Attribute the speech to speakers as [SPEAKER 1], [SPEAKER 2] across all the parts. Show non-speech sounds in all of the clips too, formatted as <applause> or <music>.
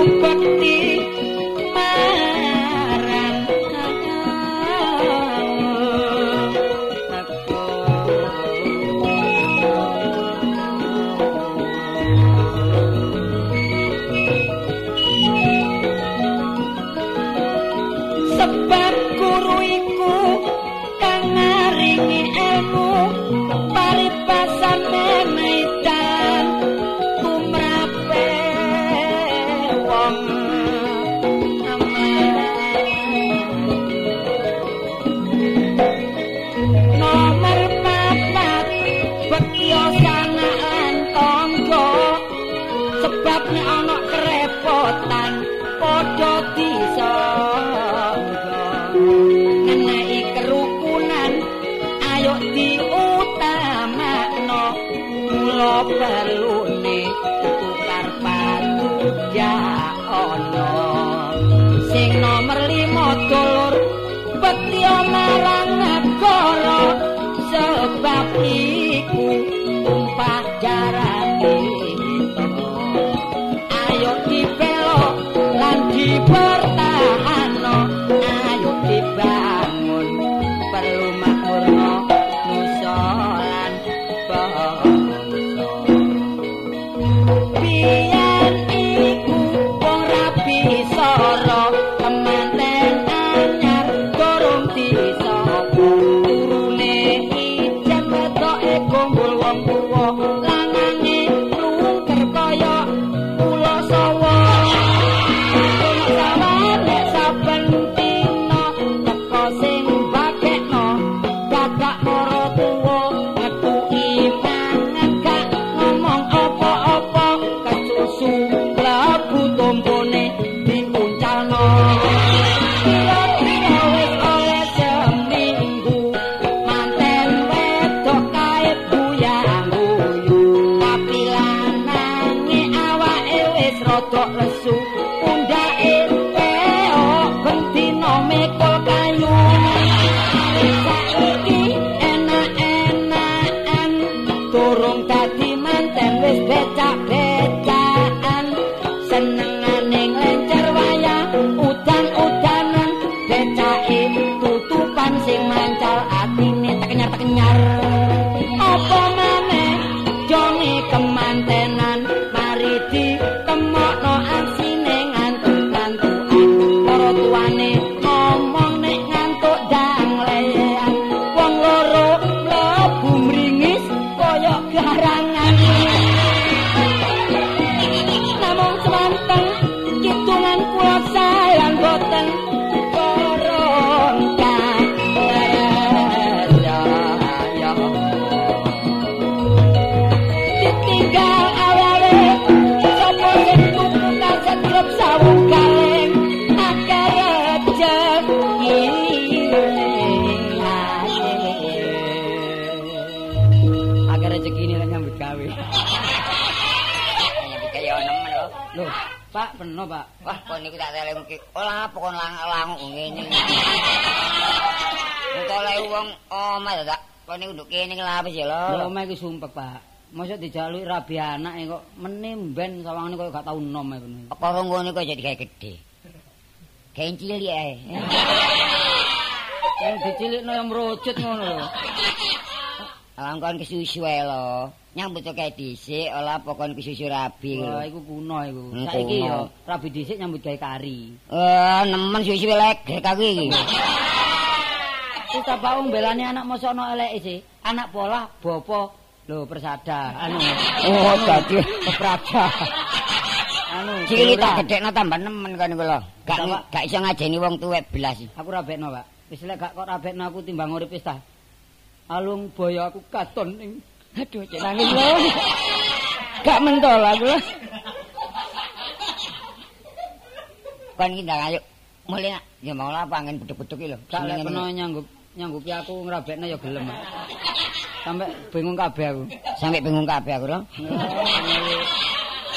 [SPEAKER 1] Detektif agar rezeki ini lah nyambut gawe. Kayak orang mana lo? Pak, penuh pak.
[SPEAKER 2] Wah, kau niku tak tahu mungkin. Oh lah, pokok lang langu ini. Entah lah uang, oh mana tak? Kau niku nduk kene ngelapis ya lo?
[SPEAKER 1] Lo mah gue sumpah pak. Mosok dijalui rabi anak e kok menimben sawang ini kok gak tau nom e ya bener.
[SPEAKER 2] Apa ngene kok jadi kayak gede? Kayak cilik ae.
[SPEAKER 1] Yang dicilik yang merocet ngono loh. <laughs>
[SPEAKER 2] Alang kon kesusu ae lho. Nyambut kok dhisik, olah apa kon kesusu rabi
[SPEAKER 1] Wah,
[SPEAKER 2] lho.
[SPEAKER 1] iku kuno iku.
[SPEAKER 2] Hmm,
[SPEAKER 1] Saiki yo rabi dhisik nyambut gawe kari.
[SPEAKER 2] Eh, nemen susu legrek aku iki.
[SPEAKER 1] Tak pak belani anak mosok ono eleke sih. Anak pola bopo lho persada anu.
[SPEAKER 2] Oh, dadi
[SPEAKER 1] pepraja. Anu.
[SPEAKER 2] Cilik
[SPEAKER 1] gelora.
[SPEAKER 2] tak gedekno tambah nemen kon iku lho. Gak gak iso ngajeni wong tuwek belas.
[SPEAKER 1] Aku rabekno, Pak. Wis lek gak kok rabekno aku timbang urip wis ta. Alung boyo aku katon ning aduh cek nangis lho. Gak mentol aku lho.
[SPEAKER 2] Kon iki ndang ayo. Mulai nak. Ya mau lah pangen beduk-beduk lho.
[SPEAKER 1] Gak lek
[SPEAKER 2] Senenge
[SPEAKER 1] peno nyanggup nyanggupi aku ngrabekno ya gelem. Sampai bingung kabeh aku.
[SPEAKER 2] Sampai bingung kabeh aku lho.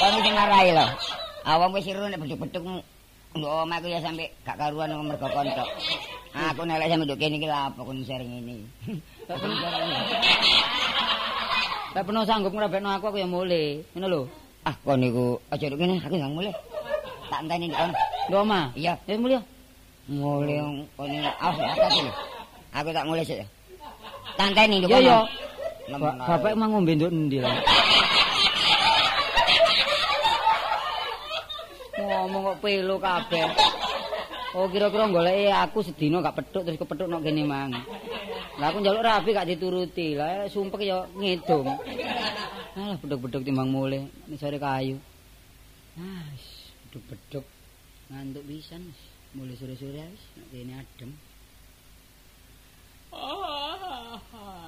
[SPEAKER 2] Kon iki marahi lho. Awang wis iru nek beduk-beduk Nduk omahku ya sampe gak karuan mergo konco. Aku nelek sampe nduk kene iki lha apa kon sering ngene.
[SPEAKER 1] Lek peno Lek peno sanggup ngrabekno aku aku ya mulai. Ngono lho.
[SPEAKER 2] Ah kon niku aja nduk kene aku nang mulai. Tak enteni kono.
[SPEAKER 1] Lho, Ma.
[SPEAKER 2] Iya.
[SPEAKER 1] Ya mulai.
[SPEAKER 2] Mulai kon ya atas iki. Aku tak mulai sik. Tak enteni
[SPEAKER 1] ya.
[SPEAKER 2] Nemen
[SPEAKER 1] Ba- Bapak emang ngombe nduk endi lho? Ngomong kok pelo kabeh. Oh kira-kira goleki aku sedina gak petuk terus kepethuk nok kene mang. Lah aku njaluk rabi gak dituruti. Lah sumpek ya ngedong. Alah beduk-beduk timbang ini sore kayu. Ah, wis, beduk-beduk ngantuk pisan wis. Mulai sore-sore wis nek kene adem. Ah.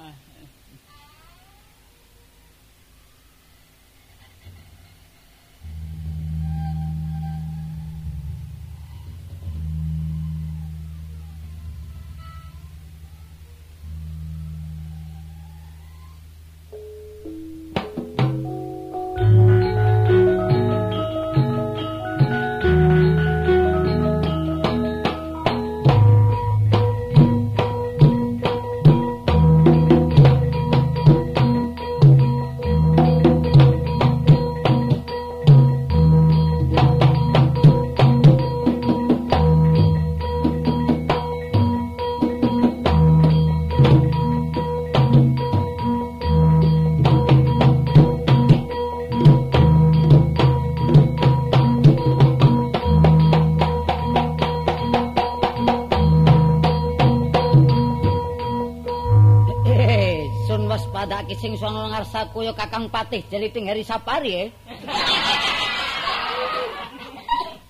[SPEAKER 1] Sono ngarsaku ya Kakang Patih Jeliting Heri Sapari eh.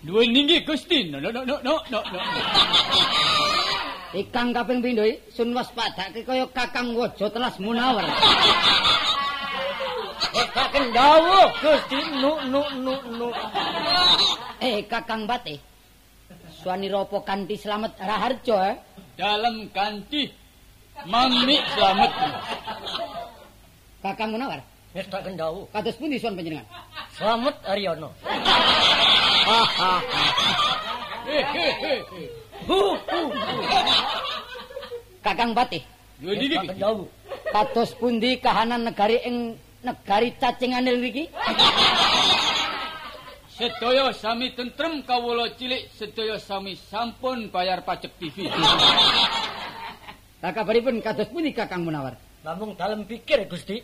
[SPEAKER 3] Duwe ninggi Gusti. No no no no no no. no.
[SPEAKER 1] Ikang kaping pindho iki sun waspadake kaya Kakang Waja Telas Munawar.
[SPEAKER 3] Gak kendawu Gusti. Nu nu nu nu.
[SPEAKER 1] Eh, Kakang Patih. Suani ropo kanthi slamet Raharjo eh.
[SPEAKER 3] Dalam kanti Mami selamat.
[SPEAKER 1] Kakang Munawar.
[SPEAKER 4] Wis tak kendawu.
[SPEAKER 1] Kados pundi suan panjenengan?
[SPEAKER 4] Slamet Aryono.
[SPEAKER 1] Kakang Patih.
[SPEAKER 4] Tak
[SPEAKER 3] Gusti.
[SPEAKER 4] kendawu.
[SPEAKER 1] Kados pundi kahanan negari ing negari cacingane niki?
[SPEAKER 3] Sedaya sami tentrem kawula cilik sedaya sami sampun bayar pajak TV.
[SPEAKER 1] Lah kabaripun kados pundi Kakang Munawar?
[SPEAKER 4] Namung dalem pikir Gusti.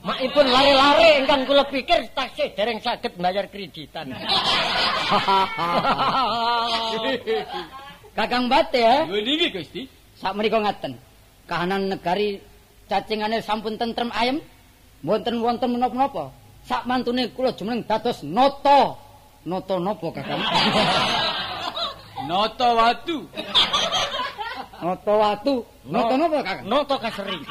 [SPEAKER 4] Makipun lare-lare ingkang kula pikir taksih dereng saged bayar kreditan. <laughs>
[SPEAKER 1] Kakang eh.
[SPEAKER 3] Duwe ninggi Gusti.
[SPEAKER 1] Sak menika ngaten. Kahanan negari cacingane sampun tentrem ayem. Wonten wonten menapa-napa. Sak mantune kula jumeneng dados nata. Nata napa Kakang? <laughs>
[SPEAKER 3] Nata watu. <laughs>
[SPEAKER 1] Nata watu. Nata napa Kakang?
[SPEAKER 4] Noto kaseri. <laughs>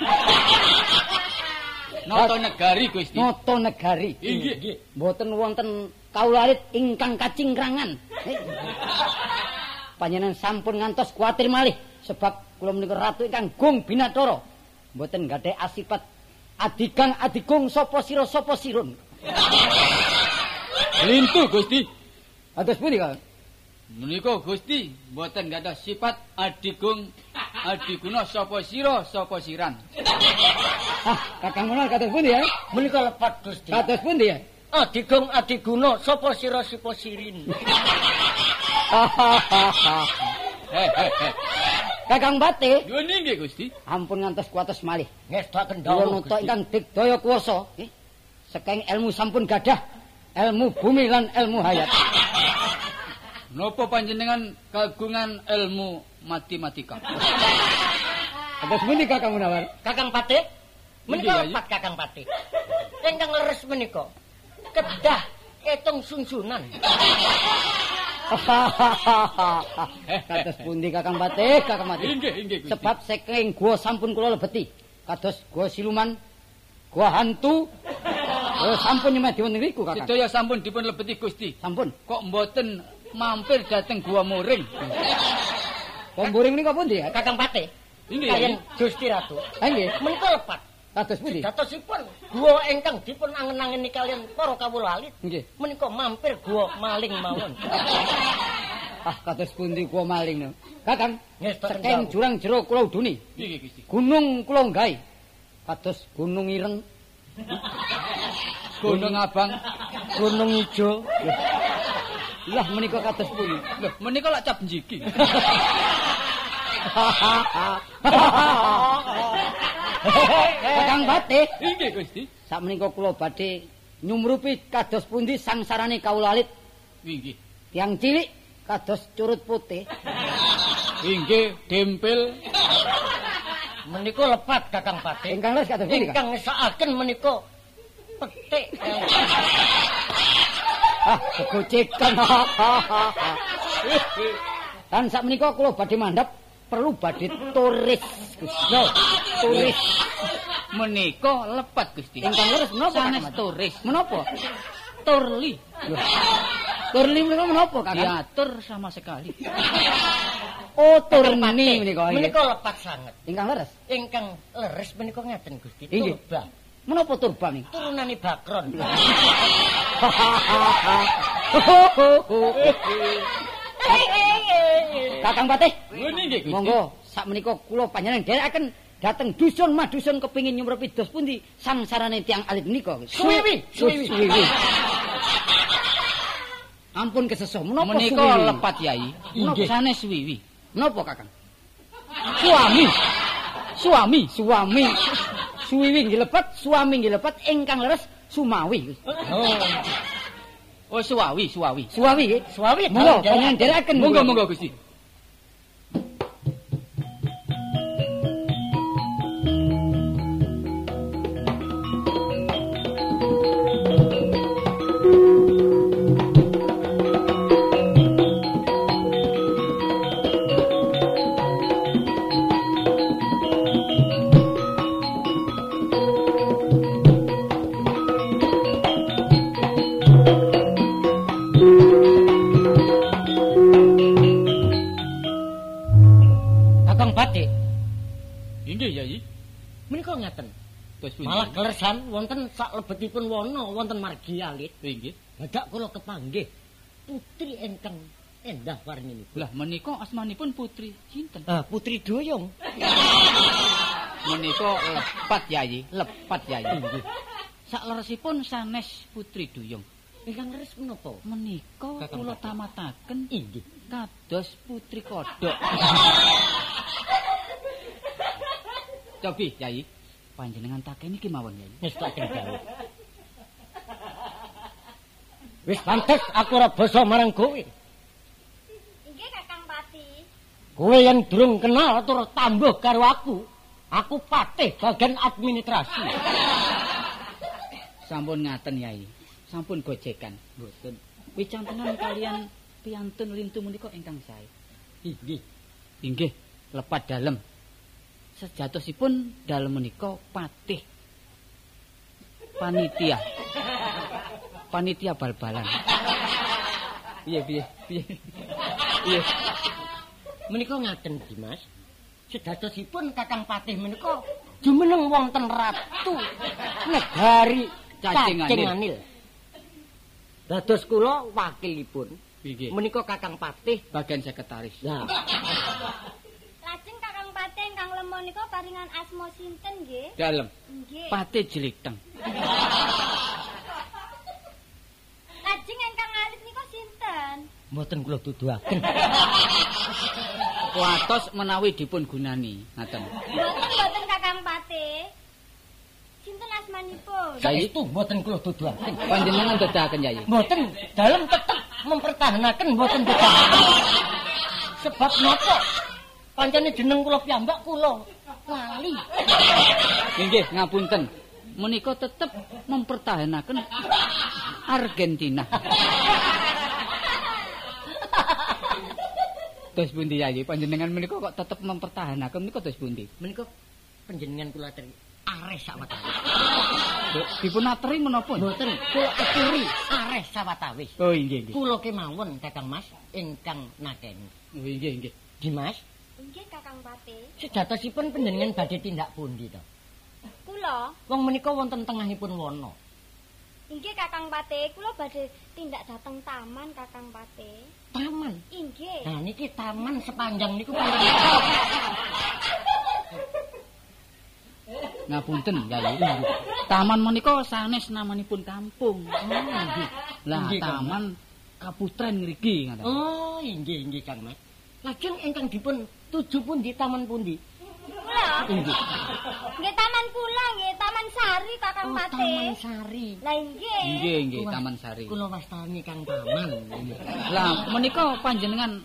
[SPEAKER 3] Nata negari Gusti.
[SPEAKER 1] Nata negari.
[SPEAKER 3] Inggih.
[SPEAKER 1] Mboten wonten kawularit ingkang kacingkrangan. Panjenengan sampun ngantos kuatir malih sebab kula menika ratu ingkang gung binathara. Mboten gadhah asipat adigang adigung sapa sira sapa sirun.
[SPEAKER 3] Lintu Gusti.
[SPEAKER 1] Atus pundi Kakang?
[SPEAKER 3] Menika Gusti mboten gadah sifat adigung <laughs> adiguna sapa sira sapa siran. <laughs>
[SPEAKER 1] Ah, Kakang Menal kados pundi ya?
[SPEAKER 4] Menika lepat Gusti.
[SPEAKER 1] Kados pundi ya?
[SPEAKER 4] Adigung adiguna sapa sira sapa sirin. <laughs>
[SPEAKER 1] Kakang Bate,
[SPEAKER 3] Yo nggih Gusti.
[SPEAKER 1] ampun ngantos kuatos malih.
[SPEAKER 4] Ngestaken
[SPEAKER 1] Kula
[SPEAKER 4] dawuh
[SPEAKER 1] nutuk
[SPEAKER 4] Gusti.
[SPEAKER 1] ingkang digdaya kuwasa, nggih. Saking ilmu sampun gadah, ilmu bumi lan ilmu hayat.
[SPEAKER 3] Napa panjenengan kagungan ilmu matematika? <laughs>
[SPEAKER 1] Kados pundi Kakang Munawar?
[SPEAKER 4] Kakang Pati, menika lepat Kakang Pati. Ingkang leres menika kedah etung sungsunan.
[SPEAKER 1] Kados pundi Kakang Bate, Kakang Bate?
[SPEAKER 3] Inggih inggih Gusti.
[SPEAKER 1] Sebab saking gua sampun kula lebeti. Kados gua siluman, gua hantu. Oh, sampun nyemedi wonten niku, Kakang.
[SPEAKER 3] Sedaya sampun dipun lebeti Gusti.
[SPEAKER 1] Sampun.
[SPEAKER 3] Kok mboten mampir dateng gua muring?
[SPEAKER 1] Pemburing niku pundi ya?
[SPEAKER 4] Kakang Pati,
[SPEAKER 3] Inggih
[SPEAKER 4] kalian
[SPEAKER 3] Yayi.
[SPEAKER 4] Gusti Ratu.
[SPEAKER 1] Ha nggih.
[SPEAKER 4] Menika lepat.
[SPEAKER 1] Kados pundi?
[SPEAKER 4] Datosipun gua ingkang dipun angen-angeni kalian para kawula alit.
[SPEAKER 1] Nggih.
[SPEAKER 4] Menika mampir gua maling mawon. <laughs>
[SPEAKER 1] Ah, kados pundi gua maling no. Kakang, saking jurang jero kula uduni.
[SPEAKER 3] Nggih Gusti.
[SPEAKER 1] Gunung kula nggae. Kados Gunung Ireng,
[SPEAKER 3] Gunung Abang.
[SPEAKER 4] Gunung Ijo.
[SPEAKER 1] Lah menika kados pundi.
[SPEAKER 3] Lho, menika lak cap njiki.
[SPEAKER 1] Kakang Bate,
[SPEAKER 3] Inggih Gusti.
[SPEAKER 1] sak menika kula badhe nyumrupi kados pundi sangsarane kawula alit.
[SPEAKER 3] Inggih.
[SPEAKER 1] Tiang cilik kados curut putih.
[SPEAKER 3] Inggih dempel.
[SPEAKER 4] Menika lepat Kakang Pati.
[SPEAKER 1] Ingkang les kados pundi, Kang?
[SPEAKER 4] Ingkang ngesakaken menika petik.
[SPEAKER 1] Ah, kegocekan. Kan sak menika kula badhe mandhap perlu badhe turis. Gusti. Turis.
[SPEAKER 3] Menika lepat Gusti.
[SPEAKER 1] Ingkang leres menapa
[SPEAKER 3] Sanes turis.
[SPEAKER 1] Menapa?
[SPEAKER 3] Turli.
[SPEAKER 1] Turli menika menapa, Kakang?
[SPEAKER 3] Diatur sama sekali.
[SPEAKER 1] Oh, turni
[SPEAKER 4] Pati,
[SPEAKER 1] menika.
[SPEAKER 4] Menika lepat sanget.
[SPEAKER 1] Ingkang leres.
[SPEAKER 4] Ingkang leres menika ngeten Gusti.
[SPEAKER 1] Inggih. Menapa turba nih?
[SPEAKER 4] Turunane Bakron. <laughs>
[SPEAKER 1] Kakang Patih,
[SPEAKER 3] Ngene nggih Gusti.
[SPEAKER 1] monggo sak menika kula panjenengan dherekaken dateng dusun madusun kepingin nyumrepi dos pundi sangsarane tiang alit menika.
[SPEAKER 4] Suwiwi, suwiwi.
[SPEAKER 1] suwiwi. Ampun keseso, menapa
[SPEAKER 3] Menika
[SPEAKER 1] suwiwi?
[SPEAKER 3] lepat Yai.
[SPEAKER 1] Inggih.
[SPEAKER 3] Sanes wiwi.
[SPEAKER 1] Menapa Kakang?
[SPEAKER 3] Suami. Suami.
[SPEAKER 1] Suami. Suwiwi nggih lepet, suami nggih lepet, ingkang leres Sumawi.
[SPEAKER 3] Oh suawi.
[SPEAKER 1] Suwawi nggih.
[SPEAKER 4] Suami
[SPEAKER 1] Monggo
[SPEAKER 4] dalam
[SPEAKER 1] panjenengan dherekaken.
[SPEAKER 3] Monggo monggo Gusti.
[SPEAKER 4] Ngeten. Malah kleresan wonten sak lebetipun wana wonten margi alit.
[SPEAKER 3] Inggih.
[SPEAKER 4] Dadak kula kepanggih putri ingkang endah warninipun.
[SPEAKER 3] Lah menika asmanipun putri sinten?
[SPEAKER 4] Ah, Putri Doyong. <laughs>
[SPEAKER 3] Menika lepat Yai, lepat Yai. Sakleresipun sanes putri Duyung.
[SPEAKER 4] Ingkang leres menapa?
[SPEAKER 3] Menika kula tamataken
[SPEAKER 4] Inggih.
[SPEAKER 3] kados putri kodok. <laughs> Cobi Yai, panjenengan takeni ki mawon Yai.
[SPEAKER 4] Ngestaken dawuh. <laughs> Wis pantes aku ora basa marang kowe.
[SPEAKER 5] Inggih Kakang Pati.
[SPEAKER 4] Kowe yang durung kenal tur tambah karo aku. Aku patih bagian administrasi. <laughs>
[SPEAKER 3] Sampun ngaten Yai. Sampun gojekan. Mboten. Wicantenan kalian piantun lintu menika ingkang sae.
[SPEAKER 4] Inggih.
[SPEAKER 3] Inggih, lepat dalem. Sejatosipun dalem menika patih panitia. Panitia bal-balan. Piye piye piye. Piye.
[SPEAKER 4] Menika ngaten Dimas. Sedadosipun Kakang Patih menika jumeneng wonten ratu negari
[SPEAKER 3] Cacing.
[SPEAKER 4] Cacing Anil. Dados kula wakilipun. Menika Kakang Patih.
[SPEAKER 3] Bagian sekretaris.
[SPEAKER 4] Nah,
[SPEAKER 5] ingkang lemah nika paringan asma sinten nggih?
[SPEAKER 3] Dalem.
[SPEAKER 5] Nggih.
[SPEAKER 3] Pate jeliteng.
[SPEAKER 5] Lajeng ingkang alit nika sinten?
[SPEAKER 4] mboten kula tuduhaken.
[SPEAKER 3] Kuatos menawi dipun gunani. Ngaten.
[SPEAKER 5] Mboten mboten Kakang Patih. Sinten asmanipun?
[SPEAKER 4] Saestu mboten kula tuduhaken.
[SPEAKER 3] Panjenengan dedaken Yayi.
[SPEAKER 4] Mboten dalem tetep mempertahankan mboten tuduhaken. Sebab napa? Pancene jeneng kula piyambak kula lali.
[SPEAKER 3] Nggih, ngapunten. Menika tetep mempertahankan Argentina. Terus pundi Yayi? Panjenengan menika kok tetep mempertahankan menika terus pundi?
[SPEAKER 4] Menika panjenengan kula aturi areh sawetawis.
[SPEAKER 3] Dipun aturi menapa?
[SPEAKER 4] Mboten kula aturi areh sawetawis.
[SPEAKER 3] Oh, nggih, nggih.
[SPEAKER 4] Kula kemawon Kakang Mas ingkang nakeni.
[SPEAKER 3] Oh, nggih, nggih.
[SPEAKER 4] Dimas,
[SPEAKER 5] Nggih Kakang Patih.
[SPEAKER 4] sejatosipun panjenengan badhe tindak pundi to?
[SPEAKER 5] Kula
[SPEAKER 4] Wong menika wonten tengahipun wana.
[SPEAKER 5] Inggih Kakang Patih, kula badhe tindak dateng taman Kakang Patih.
[SPEAKER 4] Taman.
[SPEAKER 5] Inggih.
[SPEAKER 4] Nah niki taman sepanjang niku panjenengan.
[SPEAKER 3] Ngapunten Yayi. Taman menika sanes namanipun kampung.
[SPEAKER 4] nggih.
[SPEAKER 3] Lah
[SPEAKER 4] Nggih, Kang.
[SPEAKER 3] taman Kaputren ngriki ngaten.
[SPEAKER 4] Oh, inggih inggih Kang Mas. Lajeng ingkang dipun tuju pun di taman pundi?
[SPEAKER 5] Kula
[SPEAKER 4] Inggih.
[SPEAKER 5] nggih taman kula nggih Taman Sari Kakang
[SPEAKER 4] Oh,
[SPEAKER 5] Patih.
[SPEAKER 4] Taman Sari.
[SPEAKER 5] Lah.
[SPEAKER 3] Nggih, nggih,
[SPEAKER 4] Kula-
[SPEAKER 3] Taman Sari.
[SPEAKER 4] Kula wastani Kang Taman.
[SPEAKER 3] Lah menika panjenengan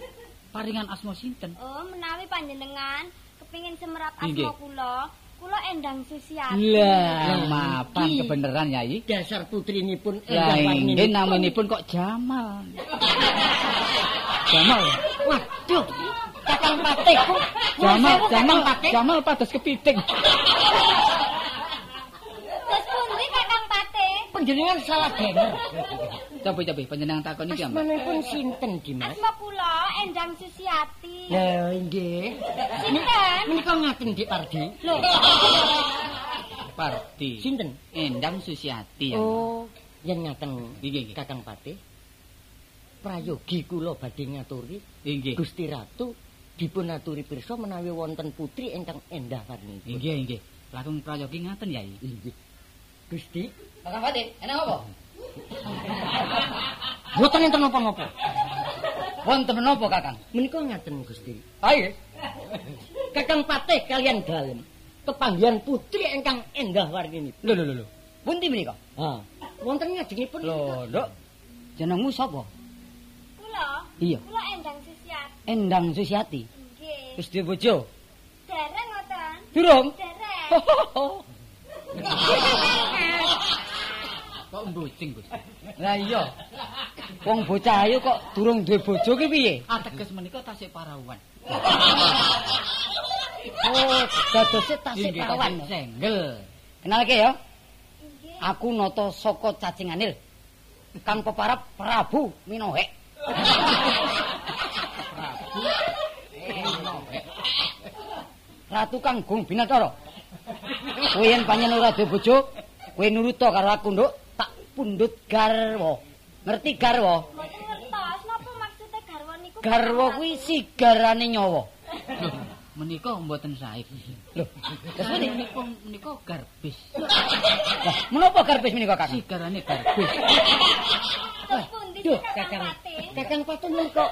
[SPEAKER 3] paringan asma sinten?
[SPEAKER 5] Oh, menawi panjenengan kepingin semerap asma kula, kula Endang Susiati.
[SPEAKER 3] Lah,
[SPEAKER 4] Lah,
[SPEAKER 3] mapan kebenaran Yayi.
[SPEAKER 4] Dasar putrinipun
[SPEAKER 3] Lah
[SPEAKER 4] Endah
[SPEAKER 3] nggih
[SPEAKER 4] Warninipun.
[SPEAKER 3] namanipun kok Jamal. <laughs> Jamal.
[SPEAKER 4] Waduh, Kakang Patih kok.
[SPEAKER 3] Jamal,
[SPEAKER 4] Jamal,
[SPEAKER 3] Jamal,
[SPEAKER 4] Patih.
[SPEAKER 3] Jamal pados kepiting.
[SPEAKER 5] Terus pundi Kakang Patih?
[SPEAKER 4] Panjenengan salah denger.
[SPEAKER 3] Coba-coba panjenengan takon iki ambak.
[SPEAKER 4] Asmanipun sinten, Dimas?
[SPEAKER 5] Asma kula Endang Susiati.
[SPEAKER 4] Lah inggih.
[SPEAKER 5] Sinten?
[SPEAKER 4] Menika ngaten Dik Pardi.
[SPEAKER 5] Lho,
[SPEAKER 3] Parti.
[SPEAKER 4] Sinten?
[SPEAKER 3] Endang Susiati. ya.
[SPEAKER 4] Oh, yen ngaten
[SPEAKER 3] Nggih, nggih.
[SPEAKER 4] Kakang Patih. Prayogi kula badhe ngaturi
[SPEAKER 3] Nggih.
[SPEAKER 4] Gusti Ratu dipun aturi pirsa menawi wonten putri ingkang endah warni.
[SPEAKER 3] Nggih, nggih. Lakon prayogi ngaten Yayi.
[SPEAKER 4] Inggih. Gusti,
[SPEAKER 1] Kakang Patih, enak apa? <laughs>
[SPEAKER 4] boten enten napa-napa.
[SPEAKER 1] Wonten menapa, Kakang?
[SPEAKER 4] Menika ngaten Gusti.
[SPEAKER 1] Ayo.
[SPEAKER 4] Kakang Patih kalian dalem kepanggihan putri ingkang endah warni.
[SPEAKER 1] Lho lho lho. Pundi menika?
[SPEAKER 4] Ha, wonten ngajengipun
[SPEAKER 1] Lho, Nduk. Jenengmu sapa?
[SPEAKER 5] Kula.
[SPEAKER 1] Iya.
[SPEAKER 5] Kula Endang Susiati.
[SPEAKER 1] Endang Susiati.
[SPEAKER 5] Nggih.
[SPEAKER 1] Wis duwe bojo?
[SPEAKER 5] Dereng ngoten.
[SPEAKER 1] Durung.
[SPEAKER 5] Dereng. <laughs>
[SPEAKER 3] Kok mbucing, Gus?
[SPEAKER 1] Lah iya. Wong bocah ayu kok durung duwe bojo ki piye?
[SPEAKER 3] Ateges menika tasik parawan.
[SPEAKER 1] Oh, dadose tasik
[SPEAKER 3] tasik senggel.
[SPEAKER 1] Kenalke ya.
[SPEAKER 5] Nggih.
[SPEAKER 1] Aku Nata saka Cacing Anil. Kang peparap Prabu Minohek. Ratu Kang Gung Binatara. Kowe yen panjen ora duwe bojo, kowe nuruta karo aku, Nduk. Tak pundhut garwa. Ngerti garwa?
[SPEAKER 5] Mboten ngertos napa maksude garwa niku.
[SPEAKER 1] Garwa kuwi sigarane nyawa.
[SPEAKER 3] Loh, menika mboten sae.
[SPEAKER 1] Lho, terus
[SPEAKER 3] menika menika garbis.
[SPEAKER 1] Lah, menapa garbis menika, Kakang?
[SPEAKER 3] Sigarane garbis.
[SPEAKER 5] Pundi
[SPEAKER 4] Duh,
[SPEAKER 5] Kakang
[SPEAKER 4] Kakang.
[SPEAKER 5] Patih
[SPEAKER 4] menika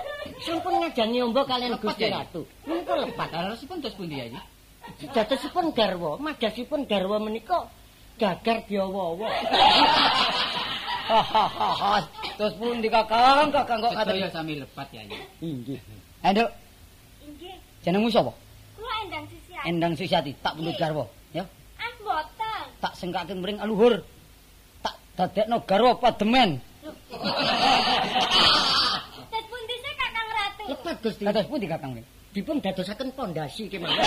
[SPEAKER 4] sampun ngajani ombo kalian
[SPEAKER 3] Lepat,
[SPEAKER 4] Gusti. Ratu. Menika lepat.
[SPEAKER 3] Larasipun terus pundi Yayi?
[SPEAKER 4] Jatosipun garwa, magasipun garwa menika gagar.
[SPEAKER 1] Hahaha. Terus <laughs> pundi, Kakang? Kakang kok ngaten?
[SPEAKER 3] sami lepat Yayi.
[SPEAKER 4] Inggih.
[SPEAKER 1] Eh, Nduk,
[SPEAKER 5] Inggih.
[SPEAKER 1] jenengmu sapa?
[SPEAKER 5] Kula Endang Susiati.
[SPEAKER 1] Endang Susiati, tak pundhut garwa, ya.
[SPEAKER 5] Ah, mboten.
[SPEAKER 1] Tak sengkake mring aluhur. Tak dadekno garwa pademen.
[SPEAKER 5] Terus pundi sih Kakang Ratu?
[SPEAKER 4] Lepat Gusti.
[SPEAKER 1] Kados pundi, Kakang?
[SPEAKER 4] Dipun dadosaken pondasi kemawon.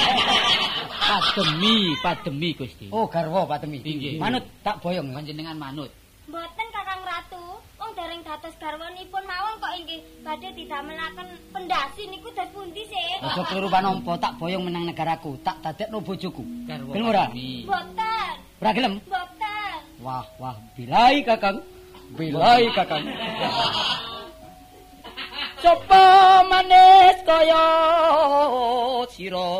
[SPEAKER 3] Pademi, pademi Gusti.
[SPEAKER 1] Oh, garwa pademi. Manut tak boyong.
[SPEAKER 3] Panjenengan manut.
[SPEAKER 5] Mboten Kakang Ratu. Wong dereng dados garwanipun mawon kok inggih badhe didamelaken pendasi niku terus pundi sih?
[SPEAKER 1] Aja keliru panompo, tak boyong menang negaraku, tak dadekno bojoku.
[SPEAKER 3] Garwa
[SPEAKER 1] Gelem ora?
[SPEAKER 3] pademi.
[SPEAKER 5] Mboten.
[SPEAKER 1] Ora gelem?
[SPEAKER 5] Mboten.
[SPEAKER 1] Wah, wah, bilai, Kakang. Bilai Kakang. Sopo manis kaya sira.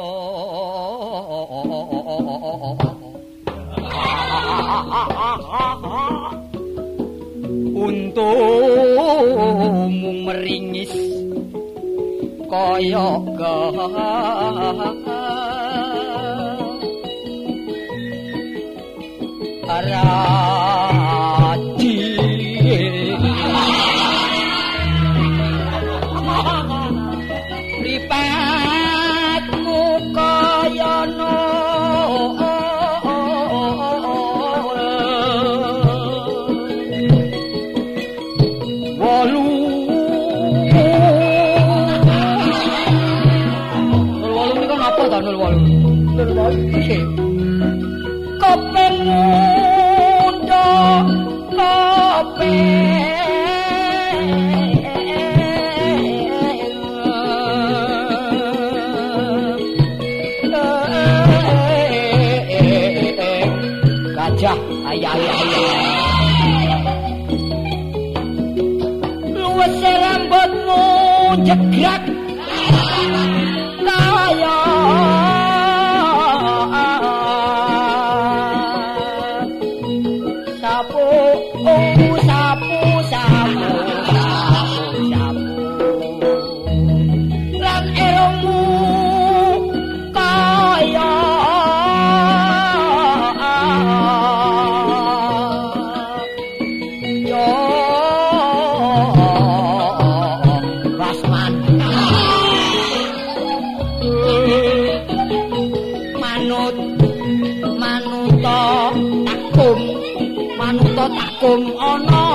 [SPEAKER 1] Untumu meringis kaya Araji manuta takum manuta takum ana.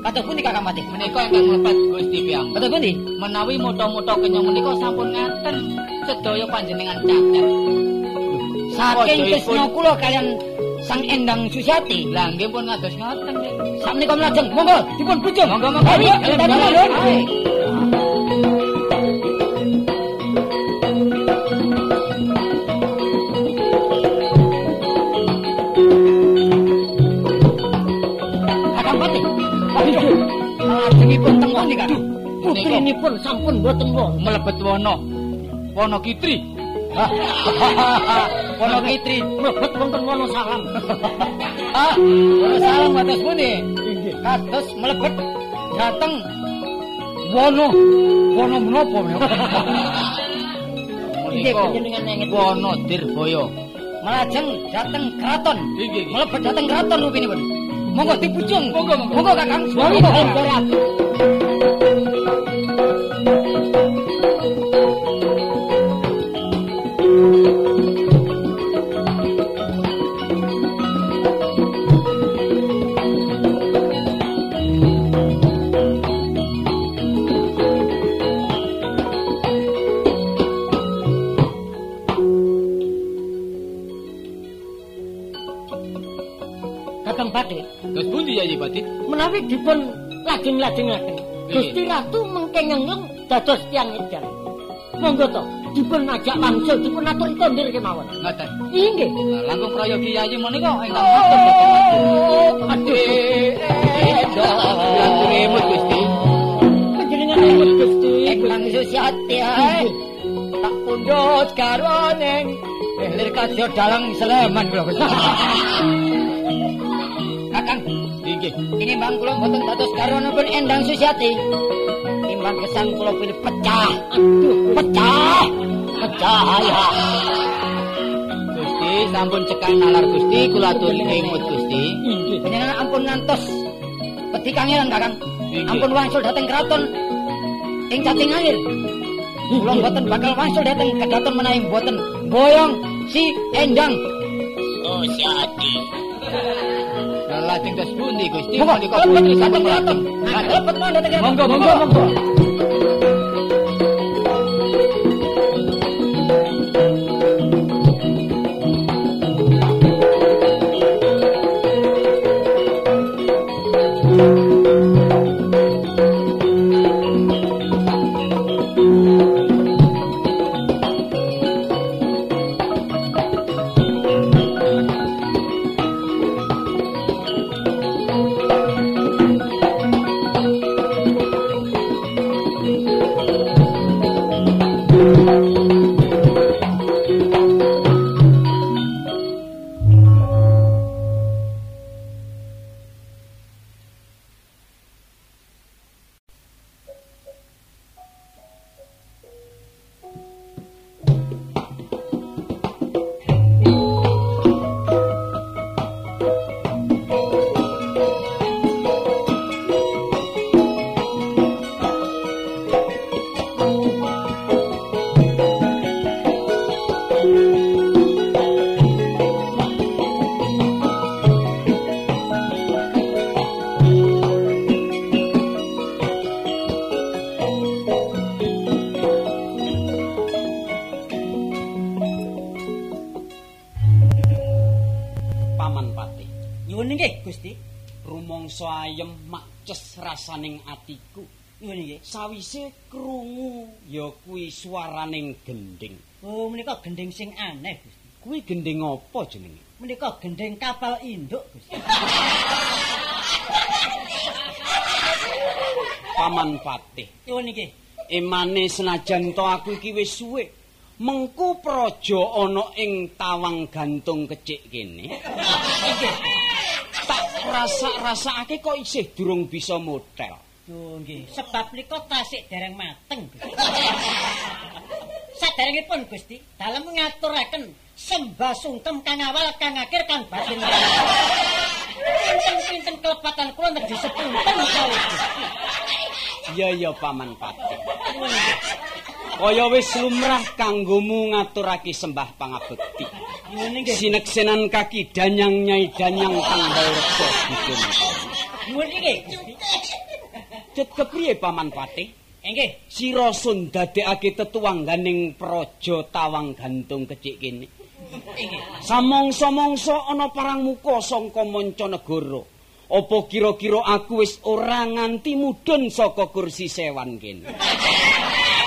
[SPEAKER 1] Kata pundi kakak mati
[SPEAKER 3] Menika ingkang mlebet Gusti Piyang.
[SPEAKER 1] kata pundi?
[SPEAKER 3] Menawi moto-moto kenyang menika sampun ngaten sedaya panjenengan cacat.
[SPEAKER 1] saking tresna kula kalian Sang Endang Susiati
[SPEAKER 3] Lah nggih pun ngados ngoten
[SPEAKER 1] sakmenika mlajeng monggo dipun bujung
[SPEAKER 3] Monggo, monggo.
[SPEAKER 1] Ayo,
[SPEAKER 3] Ayo, ayo, ayo.
[SPEAKER 1] Pundi, Kang? Putrinipun sampun boten wong.
[SPEAKER 3] Mlebet wana. Wana Kitri. <laughs>
[SPEAKER 1] Wono Kitri mlebet wonten wono salam. <laughs>
[SPEAKER 3] Ah, wana salam kados pundi?
[SPEAKER 1] Kados mlebet dateng wono wono menapa menika? <laughs> Nggih,
[SPEAKER 3] Menika
[SPEAKER 1] panjenengan nenget.
[SPEAKER 3] wana Dirboyo.
[SPEAKER 1] Melajeng dateng keraton.
[SPEAKER 3] Nggih, nggih.
[SPEAKER 1] Mlebet dateng keraton rupinipun. Monggo dipujung.
[SPEAKER 3] Monggo, monggo.
[SPEAKER 1] Monggo Kakang.
[SPEAKER 3] Monggo,
[SPEAKER 1] Kakang Pati.
[SPEAKER 3] Kados pundi ya Pati?
[SPEAKER 1] menawi dipun lajeng-lajengaken Gusti Ratu mengke ngengung dados tiyang edan. Monggo to, dipun ajak langsung dipun aturi kondir kemawon.
[SPEAKER 3] Ngoten.
[SPEAKER 1] Inggih.
[SPEAKER 3] Langkung Raya Kiai menika ingkang.
[SPEAKER 1] Oh, aduh.
[SPEAKER 3] Langkung emut Gusti.
[SPEAKER 1] Panjenengan emut Gusti.
[SPEAKER 4] Eklang Susiati ae. Tak pundhut karo ning kadya dalang Sleman kula. <laughs> Kakang,
[SPEAKER 3] Nggih.
[SPEAKER 4] ini bang kula mboten dados karonipun Endang Susiati. Timbang kesan kula pilih pecah. Aduh, pecah. Pecah ya.
[SPEAKER 3] Gusti sampun cekal nalar Gusti kula aturi emut Gusti.
[SPEAKER 4] Panjenengan ampun ngantos peti kangelan Kakang. Ampun wangsul dhateng kraton ing Cating Angin. Kula mboten bakal wangsul dhateng kedaton menawi mboten boyong si Endang.
[SPEAKER 3] Lah lajeng dos pundi Gusti.
[SPEAKER 4] Monggo.
[SPEAKER 3] Monggo, monggo, monggo.
[SPEAKER 6] Makces rasaning atiku.
[SPEAKER 4] Nyuwun nggih.
[SPEAKER 6] Sawise krungu ya kuwi swaraning gending.
[SPEAKER 4] Oh, menika gending sing aneh, Gusti.
[SPEAKER 6] Kuwi gending apa jenenge?
[SPEAKER 4] Menika gending kapal induk, Gusti.
[SPEAKER 6] Paman Patih.
[SPEAKER 4] Nyuwun nggih.
[SPEAKER 6] Emane senajan to aku iki wis suwe. Mengku praja ana ing tawang gantung kecik kene. Tak rasa-rasake kok isih durung bisa motel.
[SPEAKER 4] Yo nggih, sebab nika tasik dereng mateng. Gusti. <laughs> Saderengipun Gusti, dalem ngaturaken sembah sungkem kang awal kang akhir kang batin. Pinten-pinten kelepatan kula nedhi sepunten kali.
[SPEAKER 6] Iya ya Paman Patih. Kaya wis lumrah kanggomu ngaturake sembah pangabekti. Sineksenan kaki danyang nyai danyang tanggal reksa dipun.
[SPEAKER 4] Nyuwun nggih, Gusti.
[SPEAKER 6] Cet kepriye Paman Patih?
[SPEAKER 4] Nggih.
[SPEAKER 6] Sira sun dadekake tetuangganing praja tawang gantung kecik kene. Samangsa-mangsa ana parang muka sangka manca negara. Apa kira-kira aku wis ora nganti mudhun saka kursi sewan kene? <laughs>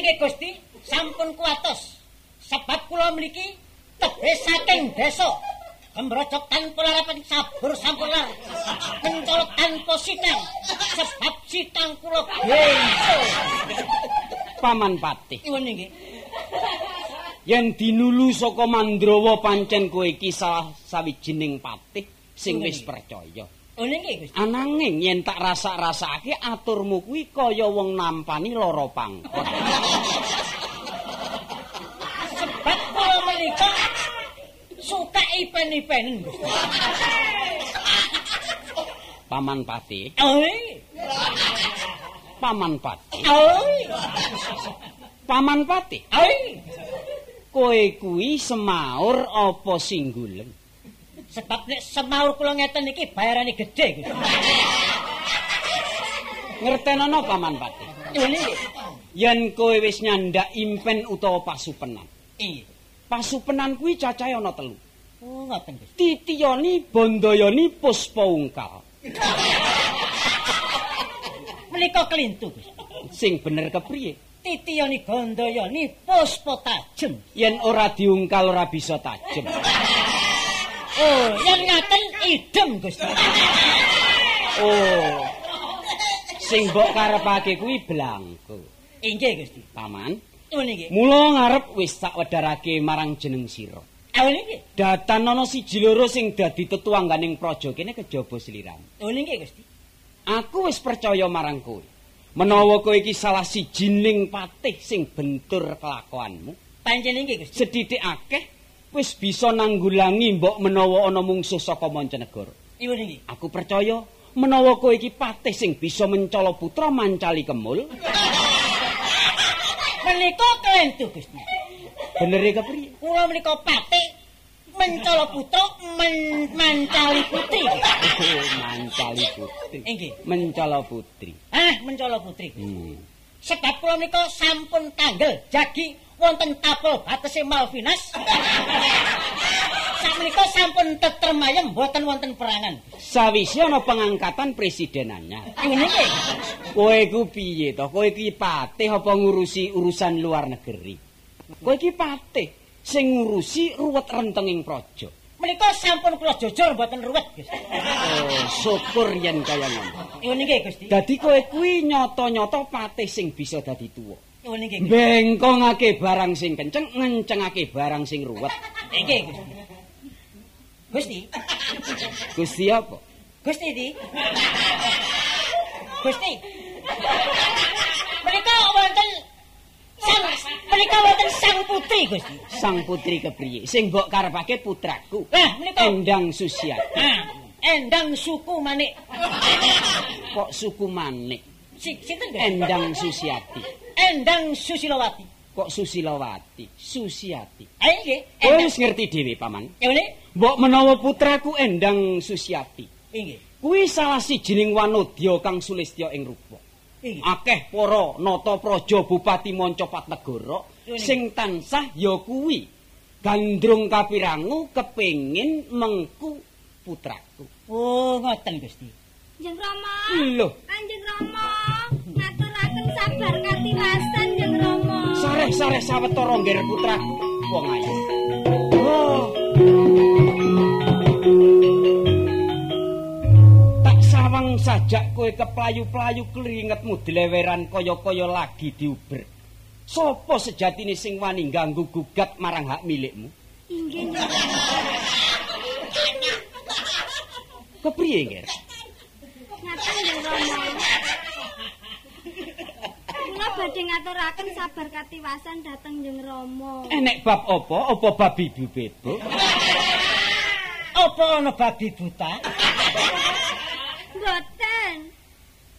[SPEAKER 4] nggih Gusti, sampun kuatos. Sebab kula mliki tebih saking desa. Pembrojok tanpa larapan sabur sampun lar. Mencolot tanpa sitang. Sebab sitang kula benso.
[SPEAKER 6] Paman Patih.
[SPEAKER 4] Nyuwun nggih.
[SPEAKER 6] Yen dinulu saka Mandrawa pancen kowe iki salah sawijining patih sing wis percaya.
[SPEAKER 4] Oh nggih Gusti.
[SPEAKER 6] Ananging yen tak rasa-rasake aturmu kuwi kaya wong nampani lara pangkon.
[SPEAKER 4] Sebab kula menika suka ipen-ipenen Gusti.
[SPEAKER 6] Paman Patih,
[SPEAKER 4] Oi.
[SPEAKER 6] Paman Patih,
[SPEAKER 4] Oi.
[SPEAKER 6] Paman Patih.
[SPEAKER 4] Oi.
[SPEAKER 6] Kowe kuwi semaur apa singguleng?
[SPEAKER 4] Sebab nek semaur kula ngeten iki bayarane gedhe Gusti.
[SPEAKER 6] Ngertenono Paman Patih.
[SPEAKER 4] Nyuwun nggih.
[SPEAKER 6] Yen kowe wis nyandak impen utawa pasupenan.
[SPEAKER 4] Iya.
[SPEAKER 6] Pasupenan kuwi cacahe ana telu.
[SPEAKER 4] Oh ngoten Gusti.
[SPEAKER 6] Titiyani, Bandayani, Puspa Ungkal.
[SPEAKER 4] Menika kelintu Gusti.
[SPEAKER 6] Sing bener kepriye?
[SPEAKER 4] Titiyani Gandayani Puspa Tajem.
[SPEAKER 6] Yen ora diungkal ora bisa tajem.
[SPEAKER 4] Oh, yang ngaten idem Gusti.
[SPEAKER 6] Oh. Sing mbok karepake kuwi blangko.
[SPEAKER 4] Inggih Gusti.
[SPEAKER 6] Paman,
[SPEAKER 4] Nyuwun nggih.
[SPEAKER 6] mula ngarep wis tak wedharake marang jeneng sira.
[SPEAKER 4] Awon nggih.
[SPEAKER 6] Datan ana siji loro sing dadi tetuangganing praja kene kejaba sliram.
[SPEAKER 4] Oh nggih Gusti.
[SPEAKER 6] Aku wis percaya marang kowe. Menawa kowe iki salah sijining patih sing bentur kelakuanmu,
[SPEAKER 4] Pancen nggih Gusti.
[SPEAKER 6] sedidik akeh wis bisa nanggulangi mbok menawa ana mungsuh saka mancanegara.
[SPEAKER 4] Nyuwun nggih.
[SPEAKER 6] Aku percaya menawa kowe iki patih sing bisa mencala putra mancali kemul,
[SPEAKER 4] Menika kelentu Gusti.
[SPEAKER 6] benere kepriye?
[SPEAKER 4] Kula menika patik mencala putra men mancali putri.
[SPEAKER 6] Oh, <laughs> mancali putri.
[SPEAKER 4] Inggih.
[SPEAKER 6] Mencala putri.
[SPEAKER 4] Ah, mencala putri.
[SPEAKER 6] Hmm.
[SPEAKER 4] Sebab kula menika sampun tanggel jagi wonten tapel batese Malvinas. Sakmenika sampun tetermayem mboten wonten perangan.
[SPEAKER 6] Sawise ana pengangkatan presidenannya.
[SPEAKER 4] Ngene nggih.
[SPEAKER 6] Kowe iku piye to? Kowe iki patih apa ngurusi urusan luar negeri? Kowe iki patih sing ngurusi ruwet rentenging praja.
[SPEAKER 4] Menika sampun kula jujur mboten ruwet, Gusti.
[SPEAKER 6] Oh, syukur yen kaya ngono.
[SPEAKER 4] Ngene nggih, Gusti.
[SPEAKER 6] Dadi kowe kuwi nyata-nyata patih sing bisa dadi tuwa. Bengkongake barang sing kenceng, ngencengake barang sing ruwet.
[SPEAKER 4] Nggih, Gusti. Gusti,
[SPEAKER 6] apa?
[SPEAKER 4] Gusti di. Gusti. Menika wonten sang menika wonten sang putri, Gusti.
[SPEAKER 6] Sang putri kepriye? Sing mbok karepake putraku.
[SPEAKER 4] Lah, menika
[SPEAKER 6] Endang Susiati.
[SPEAKER 4] Ah, endang suku manik.
[SPEAKER 6] Kok suku manik?
[SPEAKER 4] Si, sinten Gusti?
[SPEAKER 6] Endang Susiati.
[SPEAKER 4] Endang Susilawati.
[SPEAKER 6] Kok Susilawati? Susiati.
[SPEAKER 4] Ah nggih,
[SPEAKER 6] Kowe wis ngerti dhewe, Paman.
[SPEAKER 4] Ngene?
[SPEAKER 6] Mbok menawa putraku Endang Susiati.
[SPEAKER 4] Nggih.
[SPEAKER 6] Kuwi salah sijining wanodya kang sulistya ing rupa.
[SPEAKER 4] Nggih.
[SPEAKER 6] Akeh para nata praja bupati Mancapat Negara Sing tansah ya kuwi. Gandrung kapirangu kepengin mengku putraku.
[SPEAKER 4] Oh, ngoten Gusti.
[SPEAKER 5] Jeng Rama.
[SPEAKER 6] Lho,
[SPEAKER 5] Kanjeng Rama, ngaturaken sabar katiwasan Jeng Rama.
[SPEAKER 6] sareh-sareh sawetara ngger putraku wong ayu.
[SPEAKER 4] Oh,
[SPEAKER 6] Tak sawang sajak kowe keplayu-playu keringetmu dileweran kaya-kaya lagi diuber. Sopo sejatine sing wani ganggu gugat marang hak milikmu?
[SPEAKER 5] Inggih.
[SPEAKER 6] Kepriye, Nger?
[SPEAKER 5] Ngaten Jeng Rama. Kula badhe ngaturaken sabar katiwasan dhateng Jeng Rama.
[SPEAKER 6] Enek bab apa? Apa bab ibu bebo?
[SPEAKER 4] apa ana babi buta?
[SPEAKER 5] Mboten.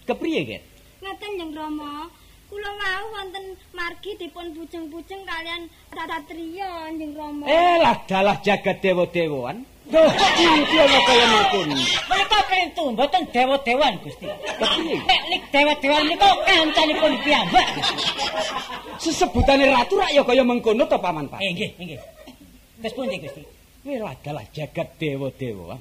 [SPEAKER 6] Kepriye, Nger?
[SPEAKER 5] Ngaten Jeng Rama. Kula wau wonten margi dipun bujeng-bujeng kalian satriya Jeng Rama.
[SPEAKER 6] Eh, lah dalah jagat dewa-dewan. Duh, nanti ana kaya mangkon.
[SPEAKER 4] Menika kerintu mboten dewa-dewan Gusti. Nek lik dewa-dewan niku kancanipun piyambak.
[SPEAKER 6] Sesebutane ratu rak ya kaya mengkono to paman Pak.
[SPEAKER 4] Eh nggih, nggih. Terus pundi Gusti?
[SPEAKER 6] Kowe lah dalah jagat dewa-dewa.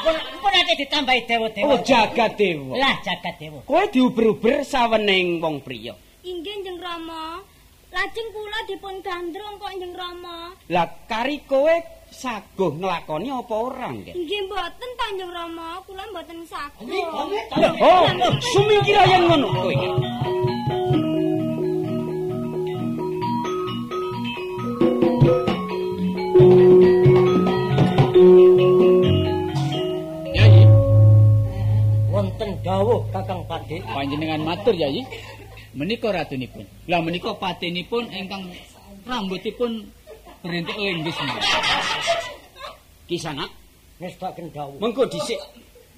[SPEAKER 4] Pun pun ate ditambahi dewa-dewa.
[SPEAKER 6] Oh, jagat dewa.
[SPEAKER 4] Lah jagat dewa.
[SPEAKER 6] Kowe diuber-uber sawening wong priya.
[SPEAKER 5] Inggih Jeng Rama. Lajeng kula dipun gandrung kok Jeng Rama.
[SPEAKER 6] Lah kari kowe saguh nglakoni apa ora, Nger?
[SPEAKER 5] Inggih mboten ta Jeng Rama, kula mboten saguh.
[SPEAKER 6] Oh, sumingkir yang ngono kowe.
[SPEAKER 3] Yayi,
[SPEAKER 4] Wonten dawuh Kakang Pade.
[SPEAKER 3] panjenengan matur Yayi. Menika ratunipun. Lah menika patenipun ingkang rambutipun berintik linggis.
[SPEAKER 6] Kisana,
[SPEAKER 4] Ngestaken dawuh.
[SPEAKER 6] mengko dhisik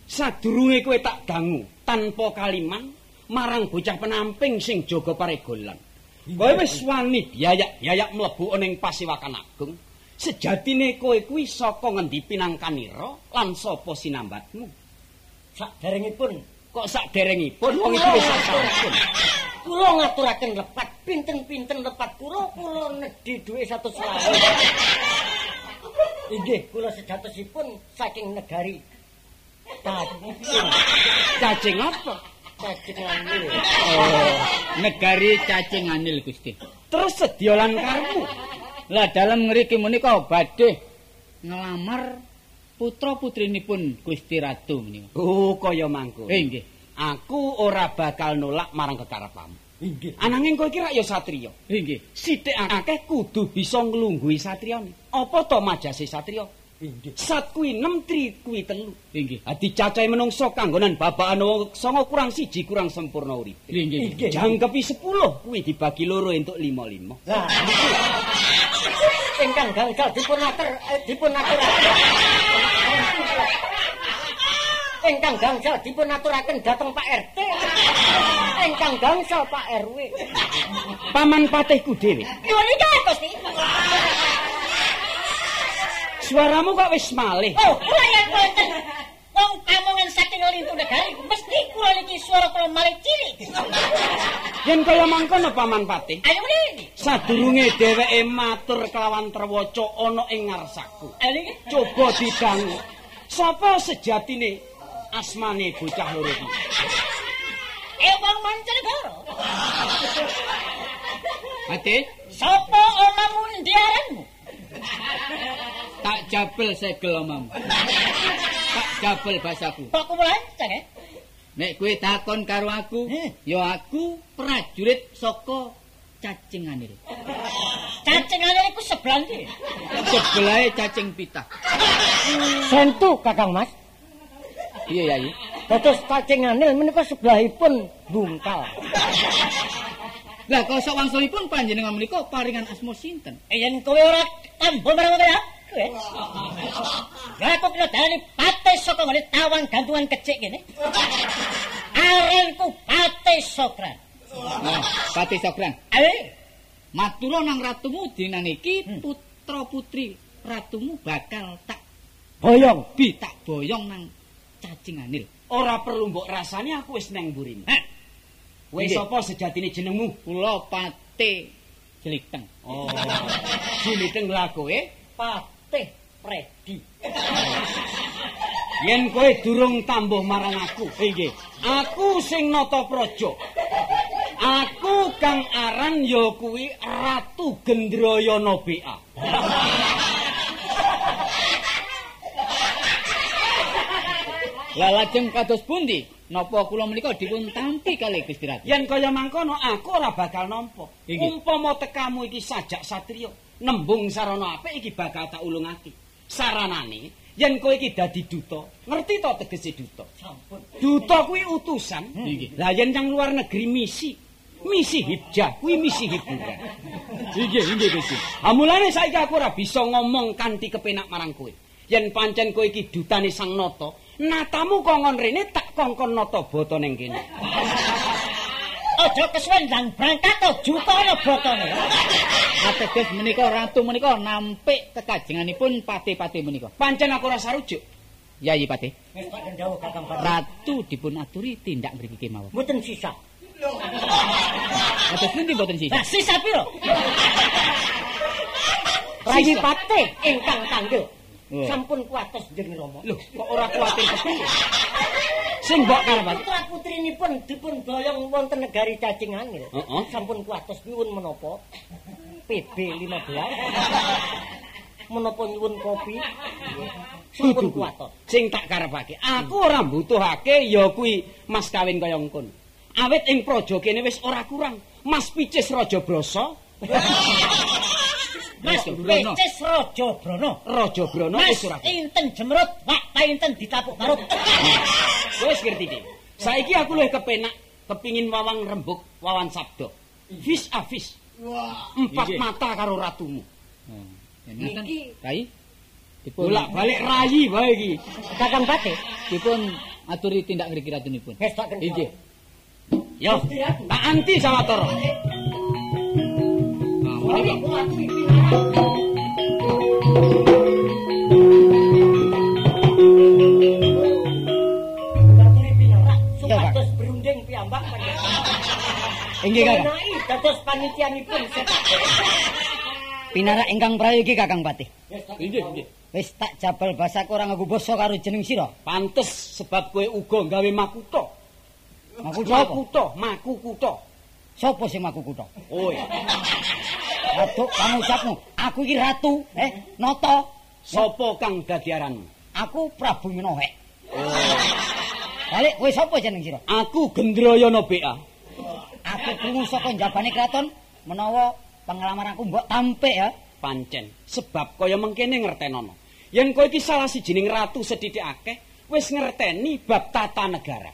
[SPEAKER 6] sadurunge kowe tak dangu tanpa kaliman marang bocah penamping sing jaga paregolan. Kowe wis wani biayak-biayak mlebu ning Pasiwakan Agung. Sejatine kowe kuwi saka ngendi pinangkanira lan sapa sinambatmu?
[SPEAKER 4] Saderengipun
[SPEAKER 6] Kok sakderengipun wong iki wis sampun.
[SPEAKER 4] kula ngaturaken lepat pinten-pinten lepat kula kula nedhi dhuwit 100 lawu. Inggih, kula sejatosipun saking negari Cacing,
[SPEAKER 6] Cacing apa?
[SPEAKER 4] cacing anil.
[SPEAKER 3] Oh, negari cacing anil Gusti.
[SPEAKER 6] Terus sediolan karmu.
[SPEAKER 3] Lah dalam ngriki menika badhe ngelamar putra putrinipun Gusti Ratu menika.
[SPEAKER 6] Oh, kaya mangko.
[SPEAKER 3] Eh nggih.
[SPEAKER 6] Aku ora bakal nolak marang kekarepamu.
[SPEAKER 4] Inggih.
[SPEAKER 6] Ananging kowe iki rak ya satriya.
[SPEAKER 3] Eh nggih.
[SPEAKER 6] Sithik akeh kudu bisa nglungguhi satriyane. Apa to majase satriya?
[SPEAKER 4] Inggih.
[SPEAKER 6] Sat kuwi 6 tri kuwi telu.
[SPEAKER 3] Eh nggih.
[SPEAKER 6] Adi cacahe menungso kanggonan babakan wong songo kurang siji kurang sempurna urip.
[SPEAKER 3] Nggih.
[SPEAKER 4] Inggih.
[SPEAKER 6] Jangkepi 10 kuwi dibagi loro entuk 5-5.
[SPEAKER 4] Lah, niki. Ingkang gangsal dipun atur eh, dipun aturaken. Ingkang gangsal dipun aturaken dhateng Pak RT. Ingkang gangsal Pak RW.
[SPEAKER 6] Paman patihku dhewe.
[SPEAKER 4] Yo nika Gusti.
[SPEAKER 6] Suaramu kok wis malih.
[SPEAKER 4] Oh, kula yen wonten wong pamongan saking lintu negari mesti kula niki swara kula malih cilik.
[SPEAKER 6] Yen kaya mangkono paman patih.
[SPEAKER 4] Ayo mrene.
[SPEAKER 6] Sadurunge dheweke matur kelawan trewaca ana ing ngarsaku.
[SPEAKER 4] Niki.
[SPEAKER 6] Coba didangu. Sapa sejatine asmane bocah loro iki?
[SPEAKER 4] Eh wong mancanegara.
[SPEAKER 3] Ate,
[SPEAKER 4] Sapa omamu ndiaranmu?
[SPEAKER 3] Tak jabel segel omamu. Tak jabel basaku.
[SPEAKER 4] Kok kulanceng eh?
[SPEAKER 3] Nek kowe takon karo aku,
[SPEAKER 4] Eh.
[SPEAKER 3] ya aku prajurit saka cacing anil.
[SPEAKER 4] Cacing anil iku sebelah ndi?
[SPEAKER 3] Sebelahe cacing pitah.
[SPEAKER 4] Sentu Kakang Mas.
[SPEAKER 3] Iya Yayi.
[SPEAKER 4] Dados cacing anil menika sebelahipun bungkal.
[SPEAKER 3] Lah kosok wangsulipun panjenengan menika paringan asma sinten?
[SPEAKER 4] Eh, Yen kowe ora tambah marang kowe eh. Lah kok kena dalani pate saka ngene tawang gantungan kecik kene. Arenku pate sokran.
[SPEAKER 3] Nah, Pati Sokran.
[SPEAKER 4] Ayo.
[SPEAKER 3] Matura nang ratumu dinan iki
[SPEAKER 4] Hmm.
[SPEAKER 3] putra putri ratumu bakal tak
[SPEAKER 4] Boyong.
[SPEAKER 3] bi tak boyong nang cacing anil.
[SPEAKER 6] Ora perlu mbok rasani aku wis neng mburimu.
[SPEAKER 3] Hah,
[SPEAKER 6] Wis sapa sejatine jenengmu?
[SPEAKER 3] kula pate jeliteng.
[SPEAKER 6] Oh. Jiliteng lha kowe
[SPEAKER 4] Patih Predi. <laughs>
[SPEAKER 6] yen kowe durung tambuh marang aku. Eh, Nggih. Aku sing nata praja. Aku kang aran ya kuwi Ratu Gendrayana BA. <laughs>
[SPEAKER 3] Lah lajeng kados pundi? Napa kula menika dipun tampi kalih Gusti Ratu?
[SPEAKER 6] Yen kaya mangkono aku ora bakal nampa. Umpama tekamu iki sajak satriya, nembung sarana apik iki bakal tak ulungake. Saranane, yen kowe iki dadi duta, ngerti to tegese duta?
[SPEAKER 4] Sampun.
[SPEAKER 6] Duta kuwi utusan.
[SPEAKER 3] Inggih.
[SPEAKER 6] Lah yen nang luar negeri misi, misi hijah kuwi misi hiburan.
[SPEAKER 3] Inggih, inggih Gusti.
[SPEAKER 6] Amulane saiki aku ora bisa ngomong kanthi kepenak marang kowe. Yen pancen kowe iki dutane Sang Nata, natamu kongon rene tak kongkon nata bata ning kene. <laughs>
[SPEAKER 4] Aja kesuwen ndang berangkat to juta ana botone.
[SPEAKER 3] Ateges menika ratu menika nampik kekajenganipun pate-pate menika.
[SPEAKER 6] Pancen aku ora sarujuk.
[SPEAKER 3] Yayi pate.
[SPEAKER 4] Pak.
[SPEAKER 3] Ratu dipun aturi tindak mriki kemawon.
[SPEAKER 4] Mboten sisa.
[SPEAKER 3] Kados pundi mboten sisa?
[SPEAKER 4] Lah sisa piro? Rayi Patih ingkang tanggel.
[SPEAKER 3] Wah.
[SPEAKER 4] Sampun kuatos jeneng Rama.
[SPEAKER 6] Loh, kok ora kuwatir kepiye? Sing mbok karepake.
[SPEAKER 4] Putra putrinipun dipun boyong wonten negari cacing angil.
[SPEAKER 6] Heeh.
[SPEAKER 4] Sampun kuatos nyuwun menapa? PB 15. menapa nyuwun kopi. Sampun kuatos.
[SPEAKER 6] Sing tak karepake, aku ora mbutuhake ya kuwi mas kawin kaya ngkon. Awit ing praja kene wis ora kurang. Mas Picis Raja Brasa, <laughs>
[SPEAKER 4] Mas
[SPEAKER 3] Brono.
[SPEAKER 4] Pecis Raja Brono.
[SPEAKER 6] Raja Brana
[SPEAKER 4] Mas
[SPEAKER 6] wis ora.
[SPEAKER 4] inten jemrut, wak painten ditapuk barut.
[SPEAKER 6] Wis <laughs> ngerti Dik. Saiki aku luwih kepenak kepingin wawang rembug wawan sabda. Vis a vis. Empat mata karo ratumu.
[SPEAKER 3] Oh, yen ngoten,
[SPEAKER 4] Niki-
[SPEAKER 3] Rai dipun
[SPEAKER 6] Bolak-balik rayi wae iki.
[SPEAKER 4] Kakang Pate.
[SPEAKER 3] dipun aturi tindak mriki ratunipun.
[SPEAKER 4] Wis tak kendhawuh.
[SPEAKER 3] Inggih.
[SPEAKER 6] Yo, tak anti sawetara.
[SPEAKER 3] Nah, menika
[SPEAKER 1] Inggih Kakang.
[SPEAKER 4] Dados panitianipun sepak.
[SPEAKER 1] Pinarak ingkang prayogi Kakang Patih.
[SPEAKER 4] Tak
[SPEAKER 3] Inggih, inggih.
[SPEAKER 1] Wis tak jabal basaku ora nganggo basa karo jeneng sira.
[SPEAKER 6] Pantes sebab kowe uga gawe makuta.
[SPEAKER 1] Maku sapa?
[SPEAKER 6] Makuta, maku kutha.
[SPEAKER 1] Sapa sing maku kutha?
[SPEAKER 6] Oh iya.
[SPEAKER 1] Aduk kamu ucapmu. Aku iki ratu, eh, nata.
[SPEAKER 6] Sapa kang dadi aranmu?
[SPEAKER 1] Aku Prabu Minohek. Balik, kowe sapa jeneng sira?
[SPEAKER 6] Aku Gendrayana BA.
[SPEAKER 1] Aku krungu saka njabane kraton menawa pengalamanku mbok tampik ya.
[SPEAKER 6] Pancen, sebab kaya mengkene ngertenono. Yen kowe iki salah sijining ratu sedidik akeh, wis ngerteni bab tata negara.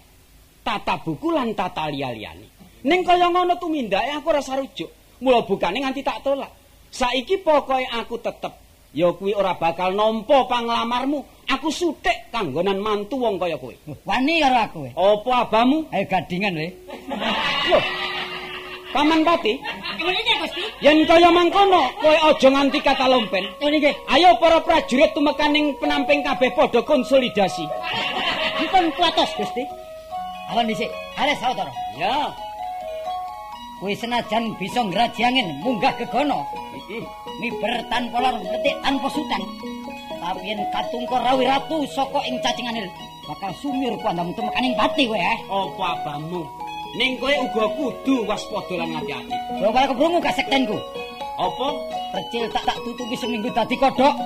[SPEAKER 6] Tata buku lan tata liya-liyane. Ning kaya ngono tumindake aku ora sarujuk. Mula bukane nganti tak tolak. Saiki pokoke aku tetep ya kuwi ora bakal nampa panglamarmu. Aku sutik kanggonan mantu wong kaya kowe.
[SPEAKER 1] Wani karo aku.
[SPEAKER 6] Apa abamu?
[SPEAKER 1] Ayo gadingan le.
[SPEAKER 6] Loh. Paman Pati,
[SPEAKER 4] Ngene Gusti.
[SPEAKER 6] yen kaya mangkono kowe aja nganti kata lompen.
[SPEAKER 4] Ngene nggih.
[SPEAKER 6] Ayo para prajurit tumekaning penamping kabeh padha konsolidasi.
[SPEAKER 4] Dipun kuatos Gusti.
[SPEAKER 1] Awan dhisik. Are sawetara.
[SPEAKER 6] Ya.
[SPEAKER 1] Kowe senajan bisa ngrajangin munggah gegono. Miber tanpa lor petik tanpa sutan. Tapi yen katungko rawi ratu saka ing cacinganil bakal sumir ku andamu tumekaning pati kowe eh.
[SPEAKER 6] Apa abamu? Ning kowe uga kudu waspada lan hati-hati.
[SPEAKER 1] Coba kebrungu kasektenku.
[SPEAKER 6] Apa?
[SPEAKER 1] Percil tak tak tutupi seminggu dadi kodhok.